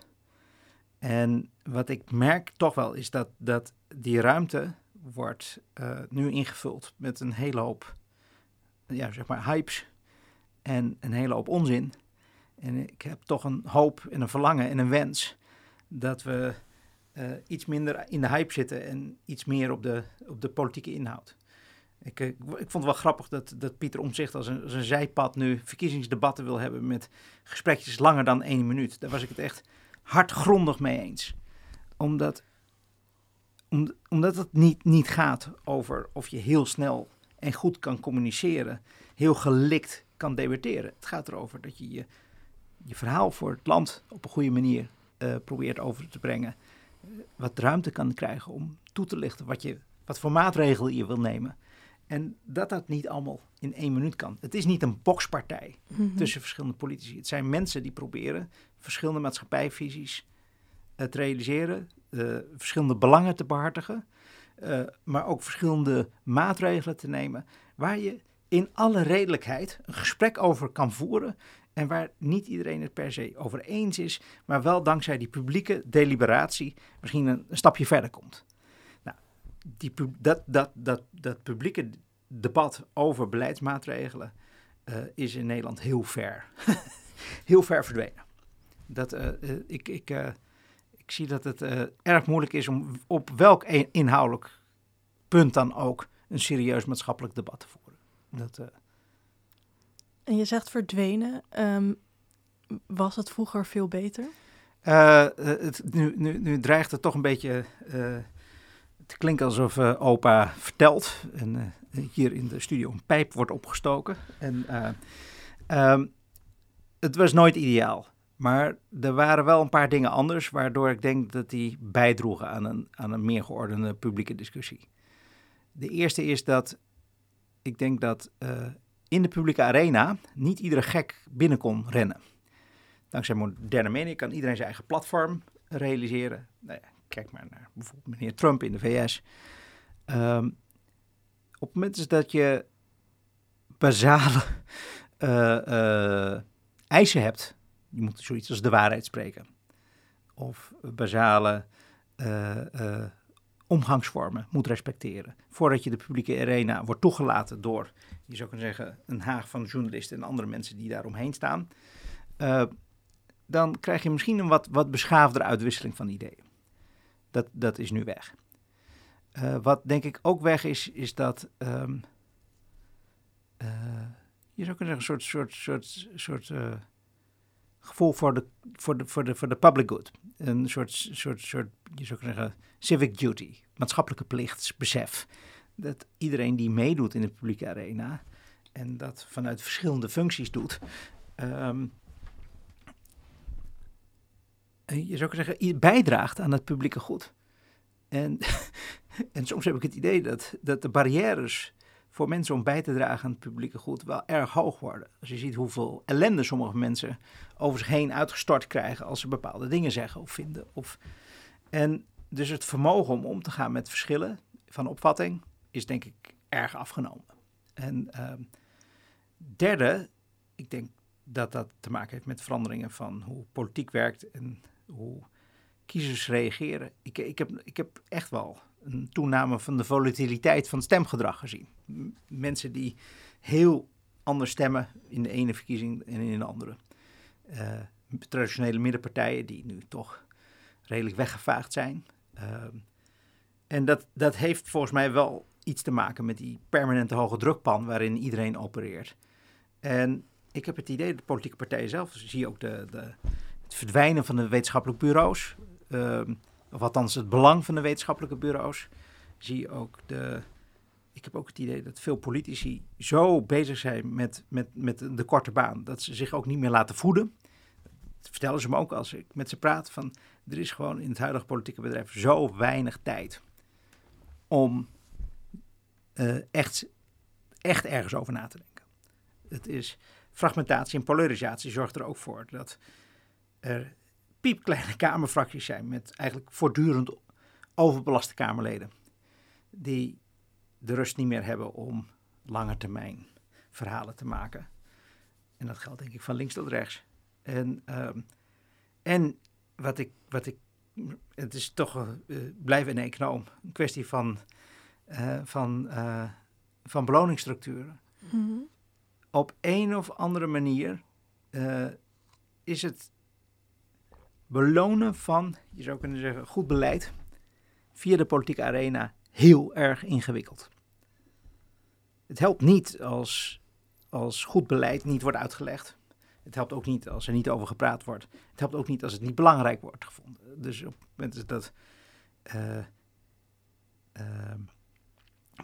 En wat ik merk toch wel is dat, dat die ruimte wordt nu ingevuld met een hele hoop ja, zeg maar hypes en een hele hoop onzin. En ik heb toch een hoop en een verlangen en een wens dat we uh, iets minder in de hype zitten en iets meer op de, op de politieke inhoud. Ik, ik, ik vond het wel grappig dat, dat Pieter Omzicht als een, als een zijpad nu verkiezingsdebatten wil hebben met gesprekjes langer dan één minuut. Daar was ik het echt hardgrondig mee eens. Omdat, om, omdat het niet, niet gaat over of je heel snel en goed kan communiceren, heel gelikt kan debatteren. Het gaat erover dat je je, je verhaal voor het land op een goede manier uh, probeert over te brengen. Uh, wat ruimte kan krijgen om toe te lichten wat, je, wat voor maatregelen je wil nemen. En dat dat niet allemaal in één minuut kan. Het is niet een bokspartij mm -hmm. tussen verschillende politici. Het zijn mensen die proberen verschillende maatschappijvisies uh, te realiseren, verschillende belangen te behartigen. Uh, maar ook verschillende maatregelen te nemen waar je in alle redelijkheid een gesprek over kan voeren en waar niet iedereen het per se over eens is, maar wel dankzij die publieke deliberatie misschien een, een stapje verder komt. Die, dat, dat, dat, dat publieke debat over beleidsmaatregelen uh, is in Nederland heel ver, heel ver verdwenen. Dat, uh, ik, ik, ik zie dat het erg moeilijk is om op welk inhoudelijk punt dan ook een serieus maatschappelijk debat te voeren. Dat. En je zegt verdwenen. Um, was het vroeger veel beter? Het, nu, nu, nu dreigt het toch een beetje te klinken alsof opa vertelt. En hier in de studio een pijp wordt opgestoken. En um, het was nooit ideaal. Maar er waren wel een paar dingen anders, waardoor ik denk dat die bijdroegen aan een, aan een meer geordende publieke discussie. De eerste is dat ik denk dat in de publieke arena niet iedere gek binnen kon rennen. Dankzij moderne media kan iedereen zijn eigen platform realiseren. Nou kijk maar naar bijvoorbeeld meneer Trump in de VS. Um, op het moment dat je basale uh, uh, eisen hebt, je moet zoiets als de waarheid spreken, of basale uh, omgangsvormen moet respecteren, voordat je de publieke arena wordt toegelaten door, je zou kunnen zeggen, een haag van journalisten en andere mensen die daar omheen staan, dan krijg je misschien een wat, wat beschaafdere uitwisseling van ideeën. Dat, dat is nu weg. Uh, wat denk ik ook weg is, is dat um, uh, je zou kunnen zeggen, een soort, soort, soort, soort uh, gevoel voor de, voor, de, voor, de, voor de public good. Een soort, soort, soort, je zou kunnen zeggen, civic duty, maatschappelijke plichtsbesef. Dat iedereen die meedoet in de publieke arena en dat vanuit verschillende functies doet, um, je zou kunnen zeggen, bijdraagt aan het publieke goed. En, en soms heb ik het idee dat, dat de barrières voor mensen om bij te dragen aan het publieke goed wel erg hoog worden. Als je ziet hoeveel ellende sommige mensen over zich heen uitgestort krijgen als ze bepaalde dingen zeggen of vinden. Of, en dus het vermogen om om te gaan met verschillen van opvatting is denk ik erg afgenomen. En uh, derde, ik denk dat dat te maken heeft met veranderingen van hoe politiek werkt en hoe kiezers reageren. Ik, ik, heb, ik heb echt wel een toename van de volatiliteit van stemgedrag gezien. mensen die heel anders stemmen in de ene verkiezing en in de andere. Uh, traditionele middenpartijen die nu toch redelijk weggevaagd zijn. Uh, en dat, dat heeft volgens mij wel iets te maken met die permanente hoge drukpan waarin iedereen opereert. En ik heb het idee dat de politieke partijen zelf, zie je ook de, de, het verdwijnen van de wetenschappelijke bureaus, uh, of althans het belang van de wetenschappelijke bureaus, zie je ook de. Ik heb ook het idee dat veel politici zo bezig zijn met, met, met de korte baan, dat ze zich ook niet meer laten voeden. Dat vertellen ze me ook als ik met ze praat. Van, er is gewoon in het huidige politieke bedrijf zo weinig tijd om uh, echt, echt ergens over na te denken. Het is fragmentatie en polarisatie zorgt er ook voor dat er piepkleine kamerfracties zijn met eigenlijk voortdurend overbelaste kamerleden. Die de rust niet meer hebben om lange termijn verhalen te maken. En dat geldt denk ik van links tot rechts. En, um, en wat, ik, wat ik, het is toch, uh, blijf een econoom, een kwestie van, uh, van, uh, van beloningsstructuren. Mm -hmm. Op een of andere manier is het belonen van, je zou kunnen zeggen, goed beleid via de politieke arena heel erg ingewikkeld. Het helpt niet als, als goed beleid niet wordt uitgelegd. Het helpt ook niet als er niet over gepraat wordt. Het helpt ook niet als het niet belangrijk wordt gevonden. Dus op het moment dat uh, uh,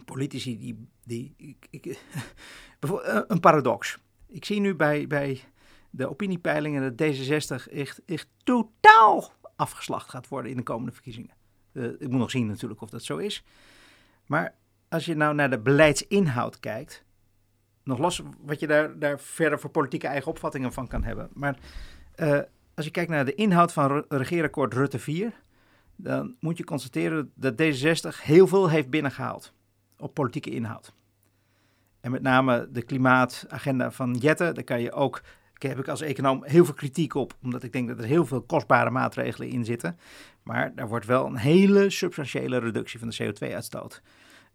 politici die. die ik, ik, een paradox. Ik zie nu bij, bij de opiniepeilingen dat D66 echt, echt totaal afgeslacht gaat worden in de komende verkiezingen. Uh, ik moet nog zien natuurlijk of dat zo is. Maar als je nou naar de beleidsinhoud kijkt, nog los wat je daar, daar verder voor politieke eigen opvattingen van kan hebben. Maar uh, als je kijkt naar de inhoud van regeerakkoord Rutte 4, dan moet je constateren dat D66 heel veel heeft binnengehaald op politieke inhoud. En met name de klimaatagenda van Jette, daar kan je ook heb ik als econoom heel veel kritiek op, omdat ik denk dat er heel veel kostbare maatregelen in zitten. Maar daar wordt wel een hele substantiële reductie van de CO2-uitstoot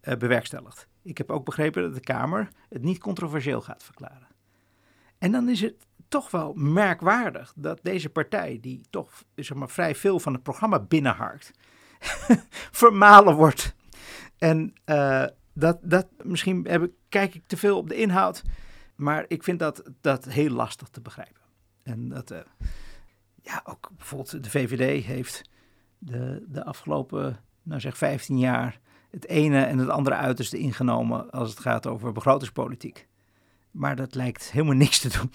uh, bewerkstelligd. Ik heb ook begrepen dat de Kamer het niet controversieel gaat verklaren. En dan is het toch wel merkwaardig dat deze partij, die toch zeg maar, vrij veel van het programma binnenharkt, vermalen wordt. En uh, dat, dat misschien heb ik, kijk ik te veel op de inhoud. Maar ik vind dat, dat heel lastig te begrijpen. En dat, uh, ja, ook bijvoorbeeld de VVD heeft de, de afgelopen, nou zeg 15 jaar, het ene en het andere uiterste ingenomen als het gaat over begrotingspolitiek. Maar dat lijkt helemaal niks te doen.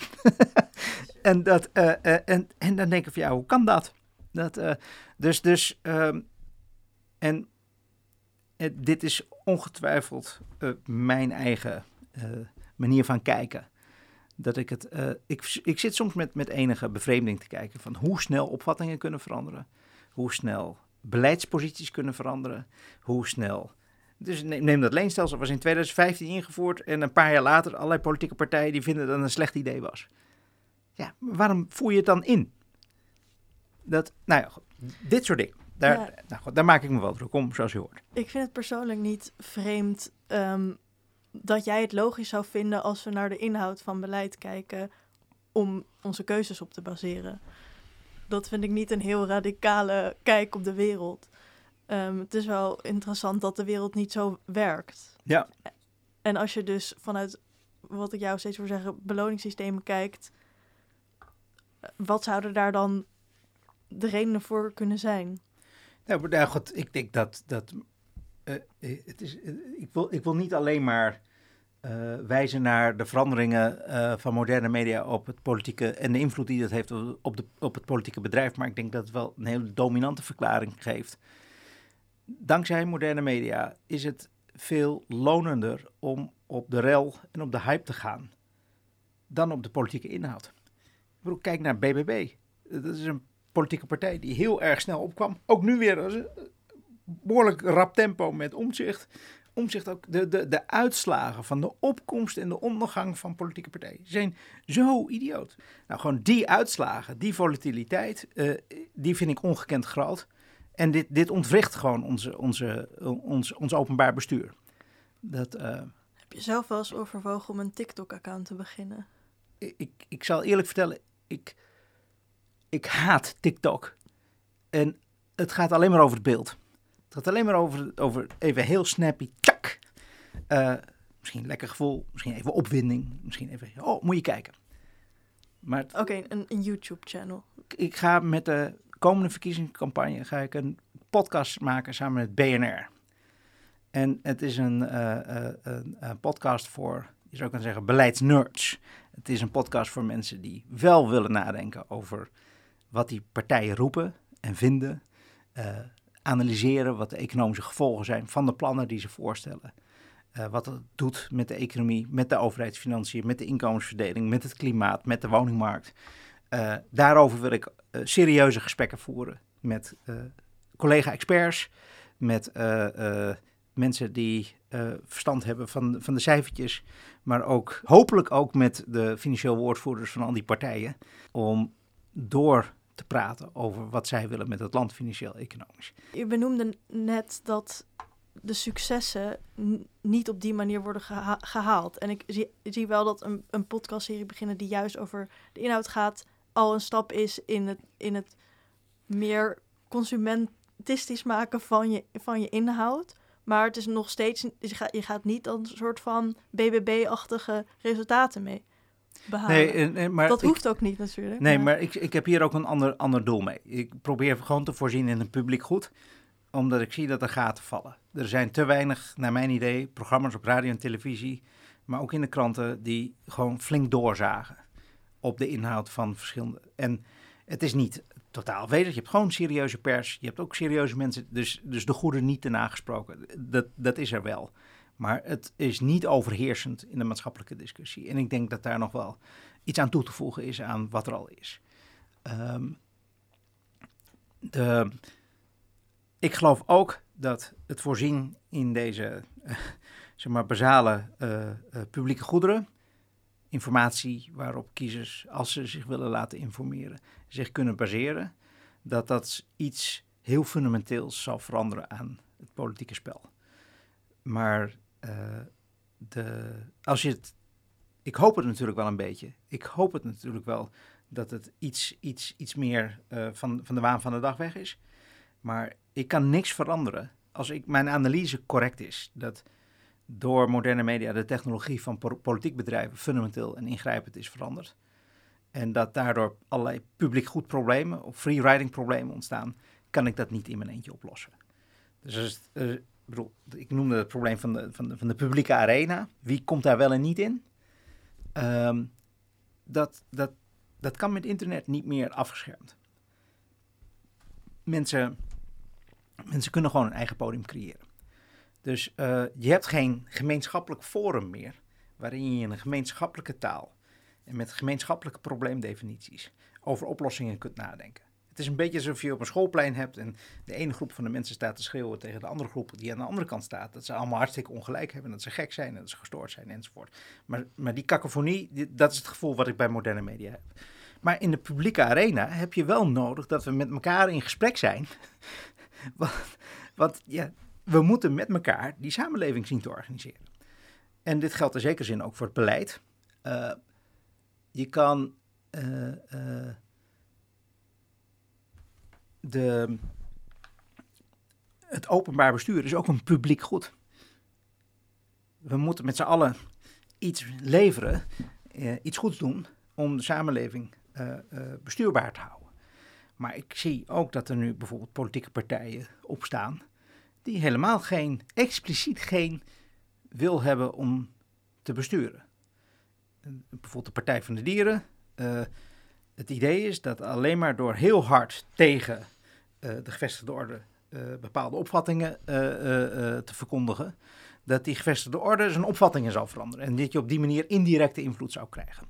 en, dat, uh, en, en dan denk ik van ja, hoe kan dat? dat dus, dus um, en dit is ongetwijfeld mijn eigen manier van kijken. Dat ik het, ik, ik zit soms met, met enige bevreemding te kijken van hoe snel opvattingen kunnen veranderen. Hoe snel beleidsposities kunnen veranderen. Hoe snel dus neem dat leenstelsel, was in 2015 ingevoerd en een paar jaar later allerlei politieke partijen die vinden dat het een slecht idee was. Ja, waarom voer je het dan in? Dat, nou ja, dit soort dingen. Daar, nou goed, daar maak ik me wel druk om, zoals je hoort. Ik vind het persoonlijk niet vreemd um, dat jij het logisch zou vinden als we naar de inhoud van beleid kijken om onze keuzes op te baseren. Dat vind ik niet een heel radicale kijk op de wereld. Um, het is wel interessant dat de wereld niet zo werkt. Ja. En als je dus vanuit, wat ik jou steeds wil zeggen, beloningssystemen kijkt, wat zouden daar dan de redenen voor kunnen zijn? Nou, nou goed, ik denk dat, dat uh, het is, uh, ik, wil, ik wil niet alleen maar wijzen naar de veranderingen van moderne media op het politieke en de invloed die dat heeft op, de, op het politieke bedrijf, maar ik denk dat het wel een hele dominante verklaring geeft dankzij moderne media is het veel lonender om op de rel en op de hype te gaan dan op de politieke inhoud. Ik kijk naar BBB. Dat is een politieke partij die heel erg snel opkwam. Ook nu weer behoorlijk rap tempo met omzicht. Omzicht ook de, de, de uitslagen van de opkomst en de ondergang van politieke partijen zijn zo idioot. Nou, gewoon die uitslagen, die volatiliteit, uh, die vind ik ongekend groot. En dit, dit ontwricht gewoon onze, onze, ons, ons openbaar bestuur. Dat, uh, Heb je zelf wel eens overwogen om een TikTok-account te beginnen? Ik, ik zal eerlijk vertellen, ik, ik haat TikTok. En het gaat alleen maar over het beeld. Het gaat alleen maar over, over even heel snappy, tjak. Uh, misschien lekker gevoel, misschien even opwinding, misschien even, oh, moet je kijken. Oké, een, een YouTube-channel. Ik, ga met de komende verkiezingscampagne ga ik een podcast maken samen met BNR. En het is een, uh, een, een podcast voor, je zou kunnen zeggen, beleidsnerds. Het is een podcast voor mensen die wel willen nadenken over wat die partijen roepen en vinden. Uh, analyseren wat de economische gevolgen zijn van de plannen die ze voorstellen. Uh, wat het doet met de economie, met de overheidsfinanciën, met de inkomensverdeling, met het klimaat, met de woningmarkt. Uh, daarover wil ik uh, serieuze gesprekken voeren met collega-experts, met mensen die verstand hebben van, van de cijfertjes, maar ook hopelijk ook met de financieel woordvoerders van al die partijen, om door te praten over wat zij willen met het land financieel-economisch. Je benoemde net dat de successen niet op die manier worden gehaald. En ik zie, wel dat een, een podcastserie beginnen die juist over de inhoud gaat, al een stap is in het, in het meer consumentistisch maken van je, van je inhoud. Maar het is nog steeds, je gaat, niet een soort van BBB-achtige resultaten mee behalen. Nee, maar dat hoeft ook niet natuurlijk. Nee, maar, ik, ik heb hier ook een ander, ander doel mee. Ik probeer gewoon te voorzien in een publiek goed omdat ik zie dat er gaten vallen. Er zijn te weinig, naar mijn idee, programma's op radio en televisie, maar ook in de kranten, die gewoon flink doorzagen op de inhoud van verschillende. En het is niet totaal weder. Je hebt gewoon serieuze pers. Je hebt ook serieuze mensen. Dus, dus de goede niet te nagesproken. Dat, dat is er wel. Maar het is niet overheersend in de maatschappelijke discussie. En ik denk dat daar nog wel iets aan toe te voegen is aan wat er al is. Um, de, ik geloof ook dat het voorzien in deze uh, zeg maar basale uh, uh, publieke goederen informatie waarop kiezers, als ze zich willen laten informeren, zich kunnen baseren, dat dat iets heel fundamenteels zal veranderen aan het politieke spel. Maar de, als je het, ik hoop het natuurlijk wel een beetje. Ik hoop het natuurlijk wel dat het iets, iets, iets meer uh, van, van de waan van de dag weg is. Maar ik kan niks veranderen als ik, mijn analyse correct is. Dat door moderne media de technologie van politiek bedrijven fundamenteel en ingrijpend is veranderd. En dat daardoor allerlei publiek goed problemen of free riding problemen ontstaan, kan ik dat niet in mijn eentje oplossen. Dus bedoel, ik noemde het probleem van de, van, de, van de publieke arena. Wie komt daar wel en niet in? Um, dat, dat, Dat kan met internet niet meer afgeschermd. Mensen, mensen kunnen gewoon een eigen podium creëren. Dus uh, je hebt geen gemeenschappelijk forum meer, waarin je in een gemeenschappelijke taal en met gemeenschappelijke probleemdefinities over oplossingen kunt nadenken. Het is een beetje alsof je op een schoolplein hebt en de ene groep van de mensen staat te schreeuwen tegen de andere groep die aan de andere kant staat. Dat ze allemaal hartstikke ongelijk hebben, dat ze gek zijn dat ze gestoord zijn enzovoort. Maar, maar die cacophonie, dat is het gevoel wat ik bij moderne media heb. Maar in de publieke arena heb je wel nodig dat we met elkaar in gesprek zijn. want, want ja, we moeten met elkaar die samenleving zien te organiseren. En dit geldt in zekere zin ook voor het beleid. Uh, je kan uh, uh, de, het openbaar bestuur is ook een publiek goed. We moeten met z'n allen iets leveren, iets goeds doen om de samenleving bestuurbaar te houden. Maar ik zie ook dat er nu bijvoorbeeld politieke partijen opstaan die helemaal geen, expliciet geen wil hebben om te besturen. Bijvoorbeeld de Partij van de Dieren. Het idee is dat alleen maar door heel hard tegen de gevestigde orde uh, bepaalde opvattingen te verkondigen, dat die gevestigde orde zijn opvattingen zal veranderen. En dat je op die manier indirecte invloed zou krijgen.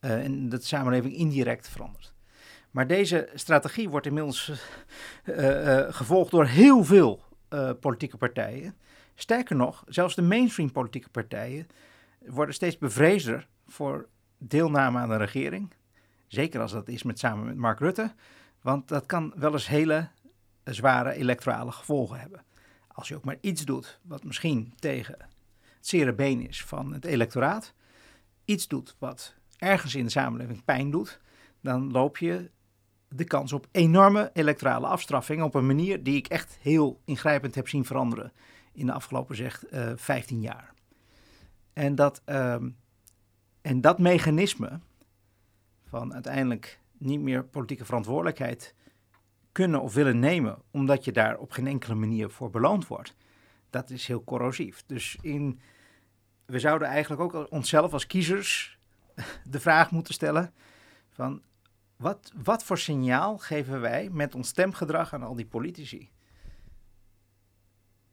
en dat de samenleving indirect verandert. Maar deze strategie wordt inmiddels gevolgd door heel veel politieke partijen. Sterker nog, zelfs de mainstream politieke partijen worden steeds bevreesder voor deelname aan de regering. Zeker als dat is met, samen met Mark Rutte. Want dat kan wel eens hele zware electorale gevolgen hebben. Als je ook maar iets doet wat misschien tegen het zere is van het electoraat. Iets doet wat ergens in de samenleving pijn doet. Dan loop je de kans op enorme electorale afstraffing op een manier die ik echt heel ingrijpend heb zien veranderen in de afgelopen zeg uh, eh, 15 jaar. En dat, uh, en dat mechanisme van uiteindelijk niet meer politieke verantwoordelijkheid kunnen of willen nemen, omdat je daar op geen enkele manier voor beloond wordt, dat is heel corrosief. Dus in, we zouden eigenlijk ook onszelf als kiezers de vraag moeten stellen van wat, wat voor signaal geven wij met ons stemgedrag aan al die politici?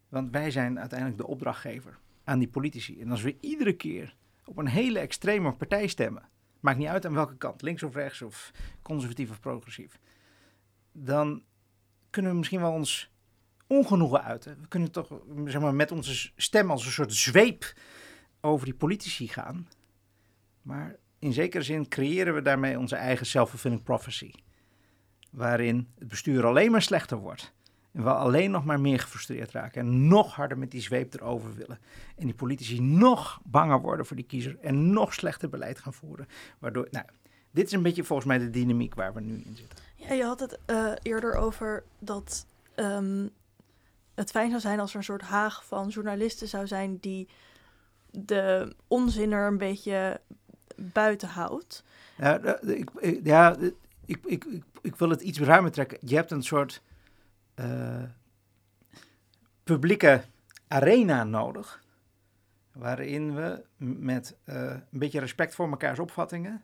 Want wij zijn uiteindelijk de opdrachtgever aan die politici. En als we iedere keer op een hele extreme partij stemmen, maakt niet uit aan welke kant, links of rechts of conservatief of progressief, dan kunnen we misschien wel ons ongenoegen uiten. We kunnen toch zeg maar, met onze stem als een soort zweep over die politici gaan. Maar in zekere zin creëren we daarmee onze eigen self-fulfilling prophecy. Waarin het bestuur alleen maar slechter wordt. En we alleen nog maar meer gefrustreerd raken. En nog harder met die zweep erover willen. En die politici nog banger worden voor die kiezer. En nog slechter beleid gaan voeren. Waardoor, nou, dit is een beetje volgens mij de dynamiek waar we nu in zitten. Ja, je had het uh, eerder over dat um, het fijn zou zijn als er een soort haag van journalisten zou zijn die de onzin er een beetje buiten houdt. Ja, ik, ja ik, ik, ik, ik wil het iets ruimer trekken. Je hebt een soort uh, publieke arena nodig. Waarin we met uh, een beetje respect voor mekaars opvattingen.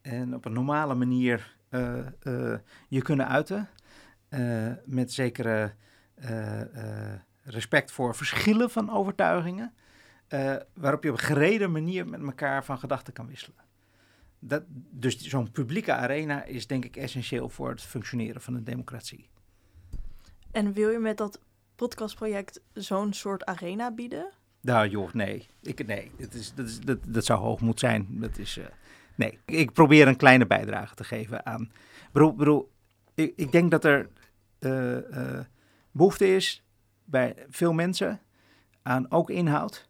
En op een normale manier uh, je kunnen uiten. met zekere respect voor verschillen van overtuigingen. Waarop je op een gereden manier met elkaar van gedachten kan wisselen. Dat, dus zo'n publieke arena is denk ik essentieel voor het functioneren van een democratie. En wil je met dat podcastproject zo'n soort arena bieden? Nou joh, nee. Ik, nee, dat, is, dat, is, dat, dat zou hoogmoed zijn. Dat is, uh, nee, ik probeer een kleine bijdrage te geven aan... Bedoel, bedoel, ik, ik denk dat er uh, uh, behoefte is bij veel mensen aan ook inhoud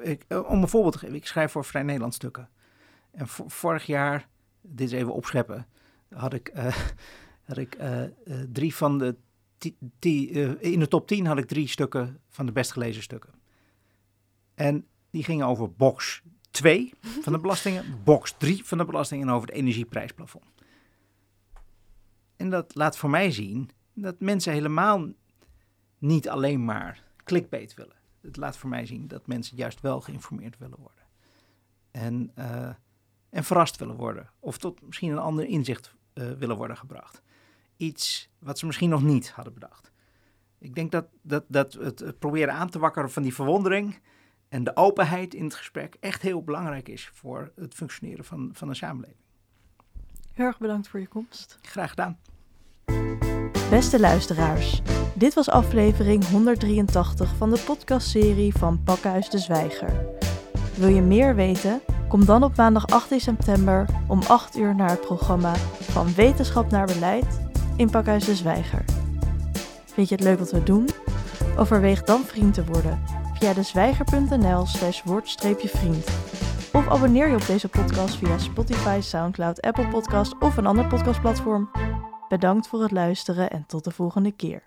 ik, eh, om een voorbeeld te geven, ik schrijf voor Vrij Nederland stukken. En vorig jaar, dit is even opscheppen, had ik, had ik drie van de in de top 10 had ik drie stukken van de best gelezen stukken. En die gingen over box 2 van de belastingen, box 3 van de belastingen en over het energieprijsplafond. En dat laat voor mij zien dat mensen helemaal niet alleen maar clickbait willen het laat voor mij zien dat mensen juist wel geïnformeerd willen worden. En, uh, en verrast willen worden. Of tot misschien een ander inzicht uh, willen worden gebracht. Iets wat ze misschien nog niet hadden bedacht. Ik denk dat, dat, dat het, proberen aan te wakkeren van die verwondering en de openheid in het gesprek echt heel belangrijk is voor het functioneren van, van een samenleving. Heel erg bedankt voor je komst. Graag gedaan. Beste luisteraars, dit was aflevering 183 van de podcastserie van Pakhuis de Zwijger. Wil je meer weten? Kom dan op maandag 18 september om 8 uur naar het programma Van Wetenschap naar Beleid in Pakhuis de Zwijger. Vind je het leuk wat we doen? Overweeg dan vriend te worden via dezwijger.nl slash woord-vriend. Of abonneer je op deze podcast via Spotify, Soundcloud, Apple Podcast of een ander podcastplatform. Bedankt voor het luisteren en tot de volgende keer.